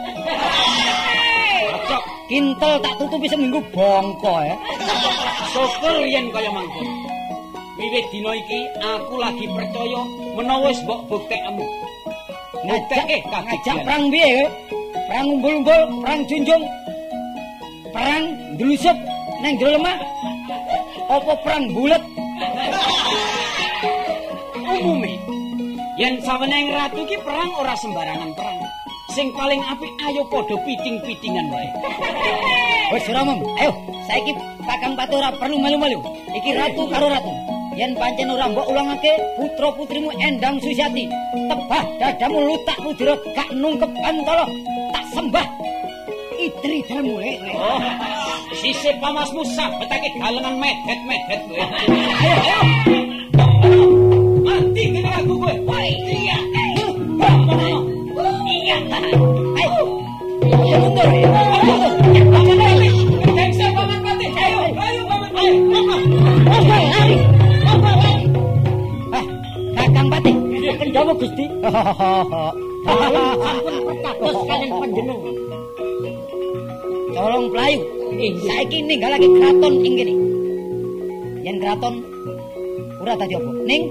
[SPEAKER 1] Kintel tak tutupi seminggu bongko ya.
[SPEAKER 6] Syukur yen kaya mangkono. Wiwit dina iki aku lagi percaya menawa wis mbok buktekmu. Ngajake
[SPEAKER 1] ngajak
[SPEAKER 6] kagijan.
[SPEAKER 1] perang piye kowe? Perang umbul-umbul, perang junjung. Perang ndlusup nang jero lemah. Apa perang bulet? <laughs>
[SPEAKER 6] umume yen saweneng ratu ki perang ora sembarangan perang sing paling apik ayo padha piting-pitingan wae <laughs>
[SPEAKER 1] Wis Ramem, ayo saiki Kakang Pati ora perlu melu-melu. Iki ratu karo ratu. Yen pancen ora mbok ulangake putra putrimu Endang Susiati, tebah dadamu lutak mudira gak nungkep antara tak sembah idri dalmu le.
[SPEAKER 6] oh sisih pamasmu sabetake galengan medet-medet kowe
[SPEAKER 1] Ayo <laughs> ayo.
[SPEAKER 6] mati kene aku kowe
[SPEAKER 1] Woi.
[SPEAKER 7] Iya. Ayo. Ayo mundur. Mundur.
[SPEAKER 4] Kendhawa Gusti.
[SPEAKER 7] Sampun perkatos kalian panjenengan. Colong Pelayu. Saiki ninggalake kraton ing kene. Yen kraton ora dadi apa? Ning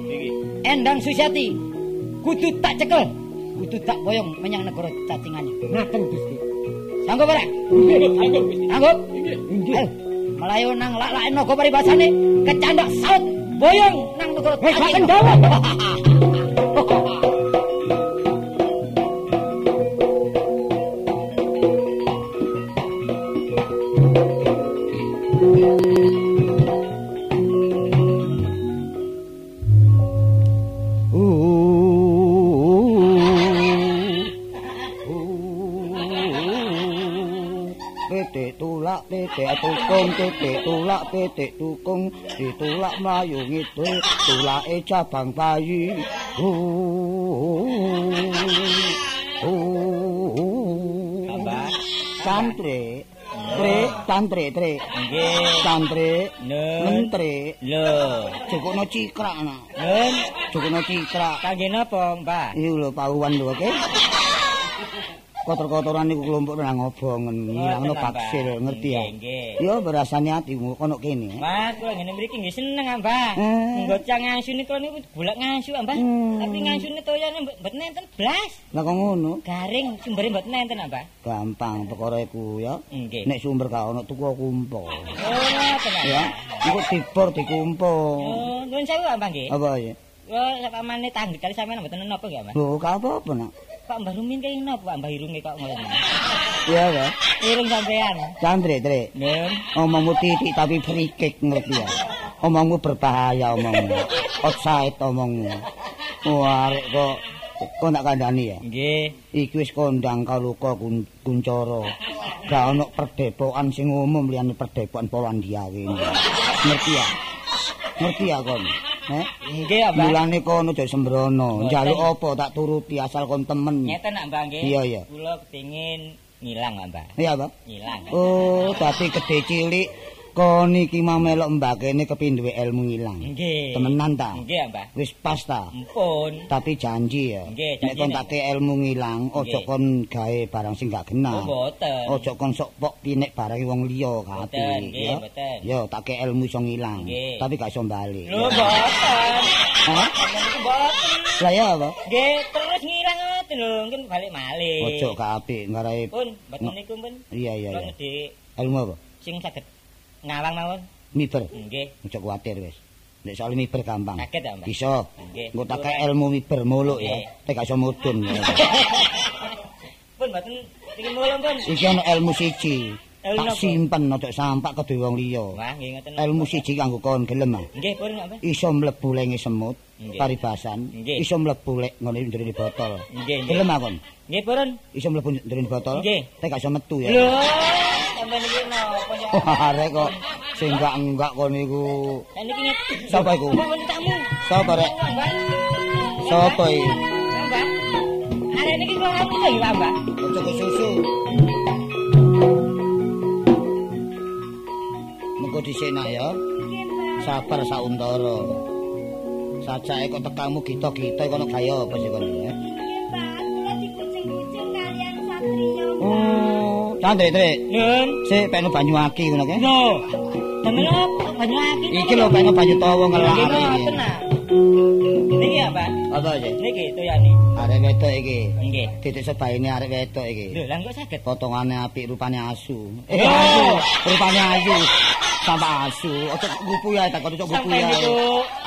[SPEAKER 7] Endang Susiati kudu tak cekel. Kudu tak boyong menyang negara cacingane.
[SPEAKER 4] Ngaten Gusti.
[SPEAKER 7] Sanggup ora?
[SPEAKER 3] Sanggup, Gusti.
[SPEAKER 7] Sanggup? Melayu nang lak-laken naga paribasane kecandak saut boyong nang negara
[SPEAKER 4] Wes
[SPEAKER 7] cacing.
[SPEAKER 4] Kendhawa.
[SPEAKER 8] Titik tulak tukung tulak ditulak mlayu ngidul tulake cabang bayi. Santri tri santri tri
[SPEAKER 7] Nggih.
[SPEAKER 8] santri
[SPEAKER 7] Nun.
[SPEAKER 8] menteri
[SPEAKER 7] Lho.
[SPEAKER 8] cukupno cikrak ana
[SPEAKER 7] Nun,
[SPEAKER 8] cukupno cikrak
[SPEAKER 7] kangge napa, Mbah?
[SPEAKER 8] iki lho pauwan lho oke kotor-kotoran niku kelompok nang obongen ngilangno
[SPEAKER 7] Mbah.
[SPEAKER 8] baksil ngerti ya yo berasane atimu kono kene
[SPEAKER 7] Mas, kula ngene mriki nggih seneng, ah, Mbah.
[SPEAKER 8] Hmm.
[SPEAKER 7] Nggo cang ngasu niku niku golek ngasu, ah, Mbah.
[SPEAKER 8] Hmm.
[SPEAKER 7] Tapi ngasune toyane mboten enten blas.
[SPEAKER 8] lah kok ngono
[SPEAKER 7] Garing sumbere mboten enten, ah, Mbah.
[SPEAKER 8] gampang perkara iku ya nek sumber gak ono tuku kumpo
[SPEAKER 7] Oh, ngoten, ah,
[SPEAKER 8] ya
[SPEAKER 7] Mbah.
[SPEAKER 8] iku dibor dikumpo
[SPEAKER 7] Oh, nuwun sewu, ah, Mbah nggih.
[SPEAKER 8] apa ya
[SPEAKER 7] Oh, sapamane tanggel kali sampean mboten napa nggih, Mbah?
[SPEAKER 8] lho gak apa-apa nak
[SPEAKER 7] Kok Mbah Rumin kaya napa, Mbah Irunge kok ngoten. <laughs>
[SPEAKER 8] iya ya
[SPEAKER 7] Irung sampean.
[SPEAKER 8] santri tri
[SPEAKER 7] Nun.
[SPEAKER 8] omongmu titik tapi free kick ngerti ya omongmu berbahaya omongmu. Outside omongmu. Wah arek kok kok nak kandhani ya?
[SPEAKER 7] Nggih.
[SPEAKER 8] iki wis kondang kaluka kun, kuncoro gak ono perdepokan sing umum liyane perdepokan Polandia kene ngerti ya? Ngerti ya kon
[SPEAKER 7] Nggih, Mbah.
[SPEAKER 8] mulane kono aja sembrono njaluk apa tak turuti asal kon temen
[SPEAKER 7] Ngeten, ah, Mbah nggih.
[SPEAKER 8] Iya, iya.
[SPEAKER 7] Kula kepengin ngilang, Mbah.
[SPEAKER 8] iya Pak
[SPEAKER 7] Ngilang.
[SPEAKER 8] oh dadi gede cilik kon iki mau melok mbak kene kepindhe ilmu ilang
[SPEAKER 7] Nggih.
[SPEAKER 8] temenan ta
[SPEAKER 7] Nggih, ah, Mbah.
[SPEAKER 8] wis pas ta
[SPEAKER 7] Ampun.
[SPEAKER 8] tapi janji ya
[SPEAKER 7] Nggih,
[SPEAKER 8] nek
[SPEAKER 7] janji,
[SPEAKER 8] kon
[SPEAKER 7] Nek.
[SPEAKER 8] take ilmu ngilang aja kon gawe barang sing gak
[SPEAKER 7] Oh,
[SPEAKER 8] genah
[SPEAKER 7] mboten.
[SPEAKER 8] Ojo kon sok pok pinek barang wong liya
[SPEAKER 7] Mboten,
[SPEAKER 8] kati
[SPEAKER 7] nggih, mboten.
[SPEAKER 8] Yo tak ke ilmu iso
[SPEAKER 7] Nggih.
[SPEAKER 8] tapi gak iso bali.
[SPEAKER 7] Lho, mboten.
[SPEAKER 8] Hah?
[SPEAKER 7] Mboten.
[SPEAKER 8] Lah ya apa?
[SPEAKER 7] Nggih, terus ngilang ngoten lho, mungkin balik malih.
[SPEAKER 8] Ojo gak apik ngarai
[SPEAKER 7] Pun, mboten niku pun.
[SPEAKER 8] Iya iya iya. Ilmu apa?
[SPEAKER 7] sing saged ngawang mawon.
[SPEAKER 8] Miber.
[SPEAKER 7] Nggih.
[SPEAKER 8] Ojo kuwatir wis. Nek soal miber gampang.
[SPEAKER 7] Saged ta, Mbah?
[SPEAKER 8] Bisa.
[SPEAKER 7] Nggih.
[SPEAKER 8] Engko tak ke ilmu miber muluk ya. Tapi gak iso mudun. ya. <laughs>
[SPEAKER 7] Pun mboten iki mulung pun.
[SPEAKER 8] Iki ana ilmu siji. Tak simpen ojo sampak ke wong liya.
[SPEAKER 7] Wah, nggih ngoten.
[SPEAKER 8] Ilmu siji kanggo kon gelem.
[SPEAKER 7] Nggih, pun Mbah.
[SPEAKER 8] Iso mlebu lenge semut, paribasan, iso mlebu lek ngene ndrene botol.
[SPEAKER 7] Nggih.
[SPEAKER 8] Gelem akon.
[SPEAKER 7] Nggih, pun.
[SPEAKER 8] Iso mlebu ndrene botol.
[SPEAKER 7] Nggih.
[SPEAKER 8] Tapi gak iso metu ya.
[SPEAKER 7] Lho,
[SPEAKER 8] arek kok sing enggak enggak kon niku. Sapa iku? Sapa rek? Sapa iki?
[SPEAKER 7] Arek niki kula ngapus lho, ya.
[SPEAKER 8] Ojo ke susu. Mengko disenak ya. Sabar sauntara. Sajake kok tekamu gita-gita kono gaya apa sih kon ya?
[SPEAKER 5] Mbak, kula dikucing-kucing kalian satriya.
[SPEAKER 8] Trik.
[SPEAKER 7] Nun.
[SPEAKER 8] Sik pekno banyu aki ngono ke?
[SPEAKER 7] Lho. Damel apa banyu aki?
[SPEAKER 8] Iki lho pekno banyu tawa ngelak iki.
[SPEAKER 7] ngoten nah. Niki apa?
[SPEAKER 8] Apa sih?
[SPEAKER 7] Niki toyane.
[SPEAKER 8] Arek wedok iki.
[SPEAKER 7] Nggih.
[SPEAKER 8] Titik sebaine arek wedok iki.
[SPEAKER 7] Lho, lah kok saged?
[SPEAKER 8] Potongane apik rupane asu. Eh, asu. Rupane ayu. Sampai asu. Ojo ngupu ya takon ojo ngupu ya.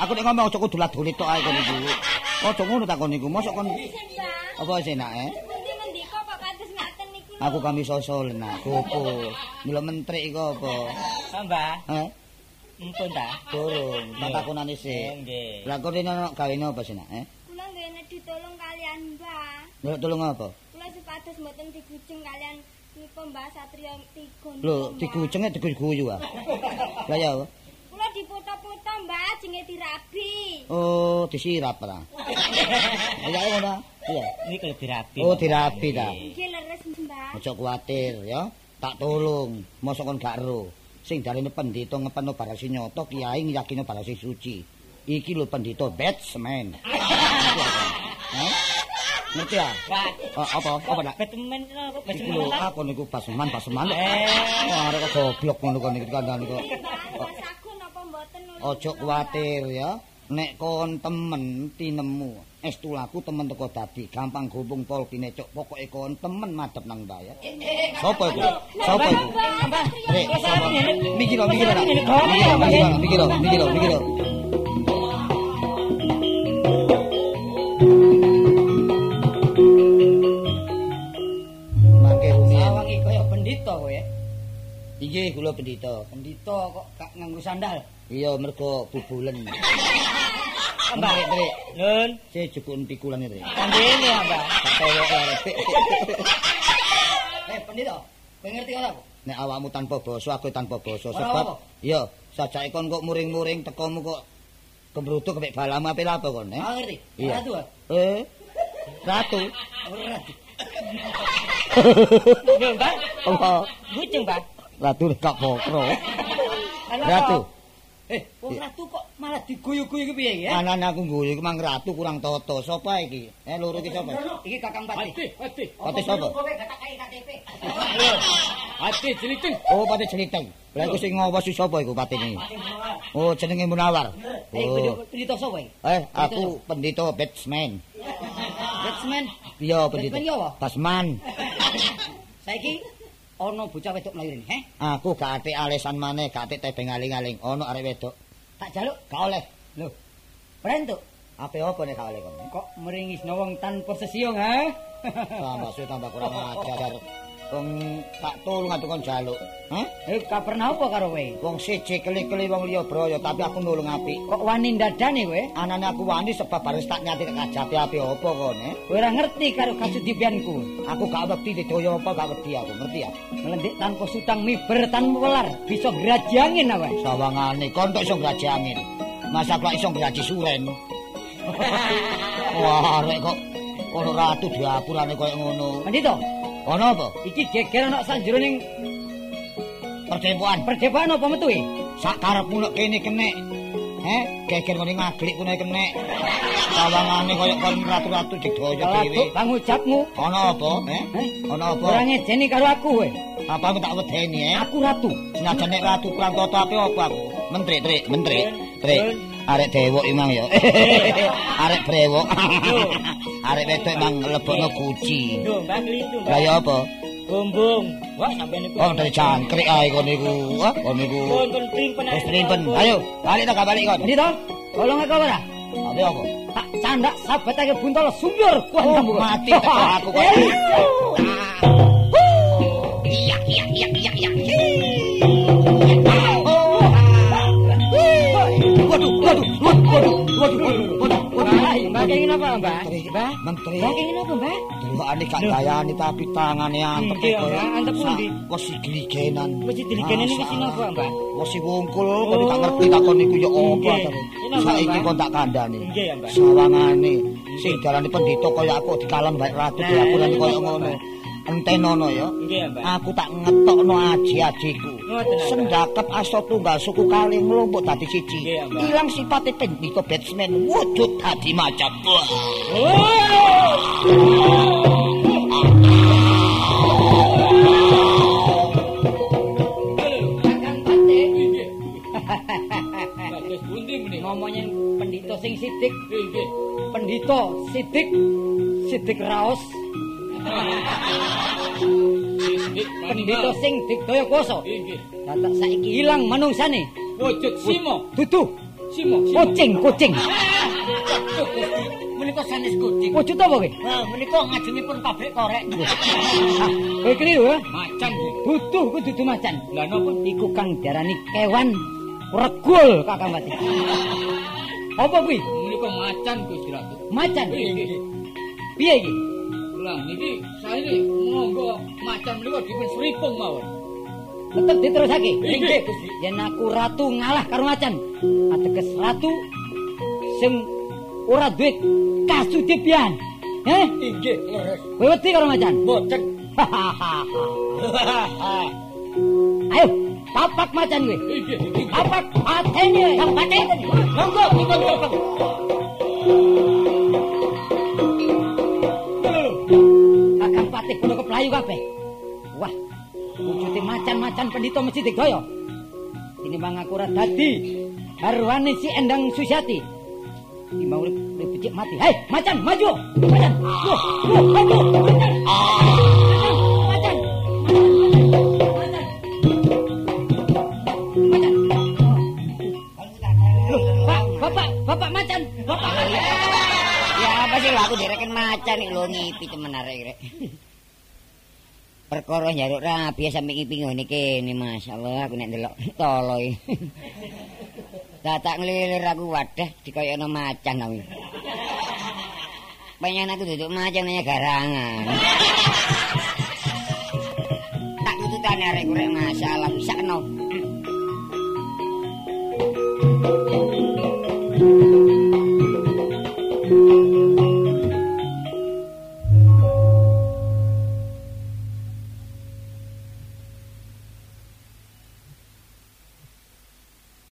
[SPEAKER 8] Aku nek ngomong ojo kudu lat-dulit tok ae kon iku. Ojo ngono takon niku. Mosok kon apa sih nak eh?
[SPEAKER 5] ngendi-ngendi kok kok kados ngaten niku.
[SPEAKER 8] Aku kami sosol nak. Gopo. Mila menteri iku apa?
[SPEAKER 7] Ah, Mbah.
[SPEAKER 8] Heh?
[SPEAKER 7] Empun ta?
[SPEAKER 8] Durung. Tak takonane
[SPEAKER 7] Oh,
[SPEAKER 8] sik.
[SPEAKER 7] nggih.
[SPEAKER 8] Lah kok dene ana gawene apa sih nak eh?
[SPEAKER 5] Kula nggih ditolong kalian Mbak.
[SPEAKER 8] Lho tolong apa?
[SPEAKER 5] Kula supados mboten dikucing kalian niku Mbak Satria tiga. niku,
[SPEAKER 8] Lho,
[SPEAKER 5] Mbak.
[SPEAKER 8] digucenge diguyu ah. Lah ya
[SPEAKER 5] diputa-puta Mbak jenenge dirabi.
[SPEAKER 8] Oh, disirap ora. Ya ngono. Iya.
[SPEAKER 7] Niki lebih rapi.
[SPEAKER 8] Oh, dirabi ta.
[SPEAKER 5] Nggih leres Mbah.
[SPEAKER 8] Aja kuwatir ya. Tak tulung. Mosok kon gak ero. Sing darene pendhita ngepeno barasi nyoto, kiai ngiyakino barasi suci. Iki lho pendhita batsman. <laughs> Ngerti ya?
[SPEAKER 7] Pak,
[SPEAKER 8] Oh, apa? Apa nak?
[SPEAKER 7] Batman?
[SPEAKER 8] Iki
[SPEAKER 7] Batman
[SPEAKER 8] lho aku niku basman basman. Eh, arek kok goblok ngono kok niki kandhane kok.
[SPEAKER 5] Mbah sagun apa mboten
[SPEAKER 8] Ojo kuwatir ya. Nek kon temen tinemu estu laku temen teko dadi gampang gubung pol pinecuk pokoke kon temen madhep nang mbah ya. Sopo iku? Sopo iku? Rek, sapa? Mikir mikir ora. Mikir mikir mikir mikir mikir. Mangke rumiyin.
[SPEAKER 1] Sawang iki kaya pendhita kowe.
[SPEAKER 8] Inggih kula pendhita.
[SPEAKER 1] Pendhita kok gak nganggo sandal.
[SPEAKER 8] Iya mergo bubulen.
[SPEAKER 7] Mbak,
[SPEAKER 8] Rek,
[SPEAKER 7] Nun,
[SPEAKER 8] saya jebun pikulan itu.
[SPEAKER 7] kandene ya, Mbak.
[SPEAKER 8] Tak arep.
[SPEAKER 1] Eh pendhita, kowe ngerti ora?
[SPEAKER 8] Nek awakmu tanpa basa, aku tanpa basa sebab iya, sajake kon kok muring-muring tekomu kok kembrutuk kepek balamu ape lha apa kon, eh?
[SPEAKER 1] Ah ngerti.
[SPEAKER 8] Iya.
[SPEAKER 1] Ratu. ah?
[SPEAKER 8] Eh. Ratu.
[SPEAKER 1] Ora ratu. <laughs>
[SPEAKER 7] Lho, Mbak.
[SPEAKER 8] Apa?
[SPEAKER 7] Bujeng, Mbak.
[SPEAKER 8] Ratu gak pokro.
[SPEAKER 1] Ala
[SPEAKER 8] Ratu.
[SPEAKER 1] Eh, wong ratu kok malah diguyu-guyu ki piye ya?
[SPEAKER 8] Anan aku guyu iku mang ratu kurang toto. Sopo iki? Eh loro iki sapa?
[SPEAKER 1] Iki Kakang Pati.
[SPEAKER 8] Pati sapa?
[SPEAKER 1] Kowe gak tak kai KTP.
[SPEAKER 3] Hati jeliting.
[SPEAKER 8] Oh, Pati Celiteng. Lah iku sing ngawas sapa iku patine? Oh, jenenge Munawar.
[SPEAKER 1] Eh,
[SPEAKER 8] Oh.
[SPEAKER 1] pendhita sapa iki?
[SPEAKER 8] Eh, aku pendhita batsman.
[SPEAKER 1] Batsman.
[SPEAKER 8] Iya, pendhita.
[SPEAKER 1] Batsman?
[SPEAKER 8] Basman.
[SPEAKER 1] Saiki ana bocah wedok mlayu rene, heh?
[SPEAKER 8] Aku gak atik alesan maneh, gak atik tebeng aling-aling. Ono arek wedok.
[SPEAKER 1] Tak jaluk.
[SPEAKER 8] Gak oleh.
[SPEAKER 1] Lho. Prentuk.
[SPEAKER 8] Ape apa nek gak oleh kon?
[SPEAKER 1] Kok meringis wong tanpa sesiung, ha?
[SPEAKER 8] Tambah suwe tambah kurang <laughs> ajar. Wong tak tulung atuh kon jaluk. Hah?
[SPEAKER 1] Eh, gak pernah apa karo kowe?
[SPEAKER 8] Wong siji keli-keli wong liya broyo, tapi aku nulung apik.
[SPEAKER 1] Kok wani ndadane kowe?
[SPEAKER 8] Anane aku wani sebab baris tak nyati kajape api apa kon, eh?
[SPEAKER 1] Kowe ora ngerti karo kasudipianku.
[SPEAKER 8] Aku gak wedi didaya apa gak wedi aku, ngerti ya?
[SPEAKER 1] Melendik tanpa sutang miber tanpa welar, bisa grajangin awe.
[SPEAKER 8] Sawangane kon tok iso ngraji angin. Masa kok iso ngraji suren. <laughs> Wah, arek kok ono ratu diapurane koyo ngono.
[SPEAKER 1] Pendito,
[SPEAKER 8] Ono apa?
[SPEAKER 1] iki geger ana sanjeroning
[SPEAKER 8] Pertempuran.
[SPEAKER 1] perdebahan apa metu iki?
[SPEAKER 8] Sak karepmu nek kene kenek. Heh, geger ngene ngaglik kene kenek. Sawangane koyo kon ratu-ratu
[SPEAKER 1] Kalau
[SPEAKER 8] dhewe.
[SPEAKER 1] tang ucapmu,
[SPEAKER 8] Ono apa? Eh?
[SPEAKER 1] Eh?
[SPEAKER 8] Ono apa?
[SPEAKER 1] ora ngejeni karo aku kowe.
[SPEAKER 8] Apa aku tak wedeni, eh?
[SPEAKER 1] Aku ratu.
[SPEAKER 8] Senajan nek ratu kurang toto ape apa aku? Menteri, Trik, menteri. Arek dewok imang ya. <laughs> Arek brewok. <laughs> Arek wedok emang lebokno kuci.
[SPEAKER 7] Lho, Mbak Mbak.
[SPEAKER 8] Lah ya apa?
[SPEAKER 7] Bumbung. Wah, sampeyan niku.
[SPEAKER 8] Oh, dari cangkrik ae kon niku. Wah, kon niku.
[SPEAKER 7] Primpen.
[SPEAKER 8] Wis primpen. Ayo, balik tak balik kon.
[SPEAKER 1] Pendito, tolong aku ora?
[SPEAKER 8] Ape apa?
[SPEAKER 1] Tak candak sabatake buntol sumbur kuat
[SPEAKER 8] Oh, mati aku kok. <laughs>
[SPEAKER 1] Mbak kenging apa, Mbak? Mbak?
[SPEAKER 8] Menteri.
[SPEAKER 1] Mbak kenging apa, Mbak?
[SPEAKER 8] Delokane gak gayane tapi tangane antep koyo.
[SPEAKER 7] Mbak,
[SPEAKER 1] antep pundi?
[SPEAKER 8] Wes gligenan.
[SPEAKER 7] Wis diligene niki sing apa, Mbak?
[SPEAKER 8] Wes wungkul kok gak ngerti takon niku ya apa to.
[SPEAKER 7] Ini apa,
[SPEAKER 8] Saiki
[SPEAKER 7] Mbak?
[SPEAKER 8] kon tak kandhani.
[SPEAKER 7] Nggih ya, Mbak.
[SPEAKER 8] Sawangane sing darane pendhita kaya aku dikalem bae ratu diapurane kaya ngono. Entenono ya. Aku tak ngetokno aji-ajiku. Sendakep asta tunggal suku kali mlumpuk dadi siji. Ilang sipate pendhita batsman wujud dadi macan.
[SPEAKER 3] Bagus pundi.
[SPEAKER 1] Ngomongin pendito sing sidik,
[SPEAKER 3] Nggih.
[SPEAKER 1] pendito sidik, sidik raos, Pendito sing digdaya kuasa.
[SPEAKER 3] Nggih.
[SPEAKER 1] Dadak saiki ilang manungsane.
[SPEAKER 3] Wujud simo.
[SPEAKER 1] Dudu
[SPEAKER 3] Simo.
[SPEAKER 1] kucing, kucing.
[SPEAKER 7] Menika sanes kucing.
[SPEAKER 1] Wujud apa kowe?
[SPEAKER 7] Nah, menika ngajengipun pabrik korek.
[SPEAKER 1] Ah, kowe keliru ya?
[SPEAKER 3] Macan.
[SPEAKER 1] Dudu ku dudu macan.
[SPEAKER 3] Lah napa?
[SPEAKER 1] Iku kang diarani kewan regul Kakang Pati. Apa kuwi?
[SPEAKER 3] Menika macan Gusti Ratu.
[SPEAKER 1] Macan. Piye iki?
[SPEAKER 3] Lah niki saene monggo macan menika dipun seripung mawon.
[SPEAKER 1] Tetep diterusake.
[SPEAKER 3] Nggih, Gusti.
[SPEAKER 1] Yen aku ratu ngalah karo macan. Ateges ratu sing ora duwe kasudipian. Heh?
[SPEAKER 4] Inggih, leres.
[SPEAKER 1] Kowe wedi karo macan?
[SPEAKER 4] Mboten. <laughs>
[SPEAKER 1] Ayo, papak macan kowe. Papak patene, kang patene.
[SPEAKER 4] Monggo dipun
[SPEAKER 1] keplayu kabeh. Wah, wujude macan-macan pendito mesti digaya. Ini mang aku ora dadi garwane si Endang Susiati. Iki mau becik mati. Hei, macan maju. Macan. Loh, loh, maju. Macan. Macan. Macan. Macan. Loh, Pak, Bapak, Bapak macan. Bapak.
[SPEAKER 2] Ya apa sih lho aku direken macan iki lho ngipi temen arek rek. perkara nyaruk rapi sampe ngiping ngene kene masyaallah aku nek ndelok tolo <laughs> Datak ngelilir aku wadah dikoyokno macan aku. Pengen aku duduk macan aja garangan. <laughs> tak tutane arek kurek masalah bisa kena.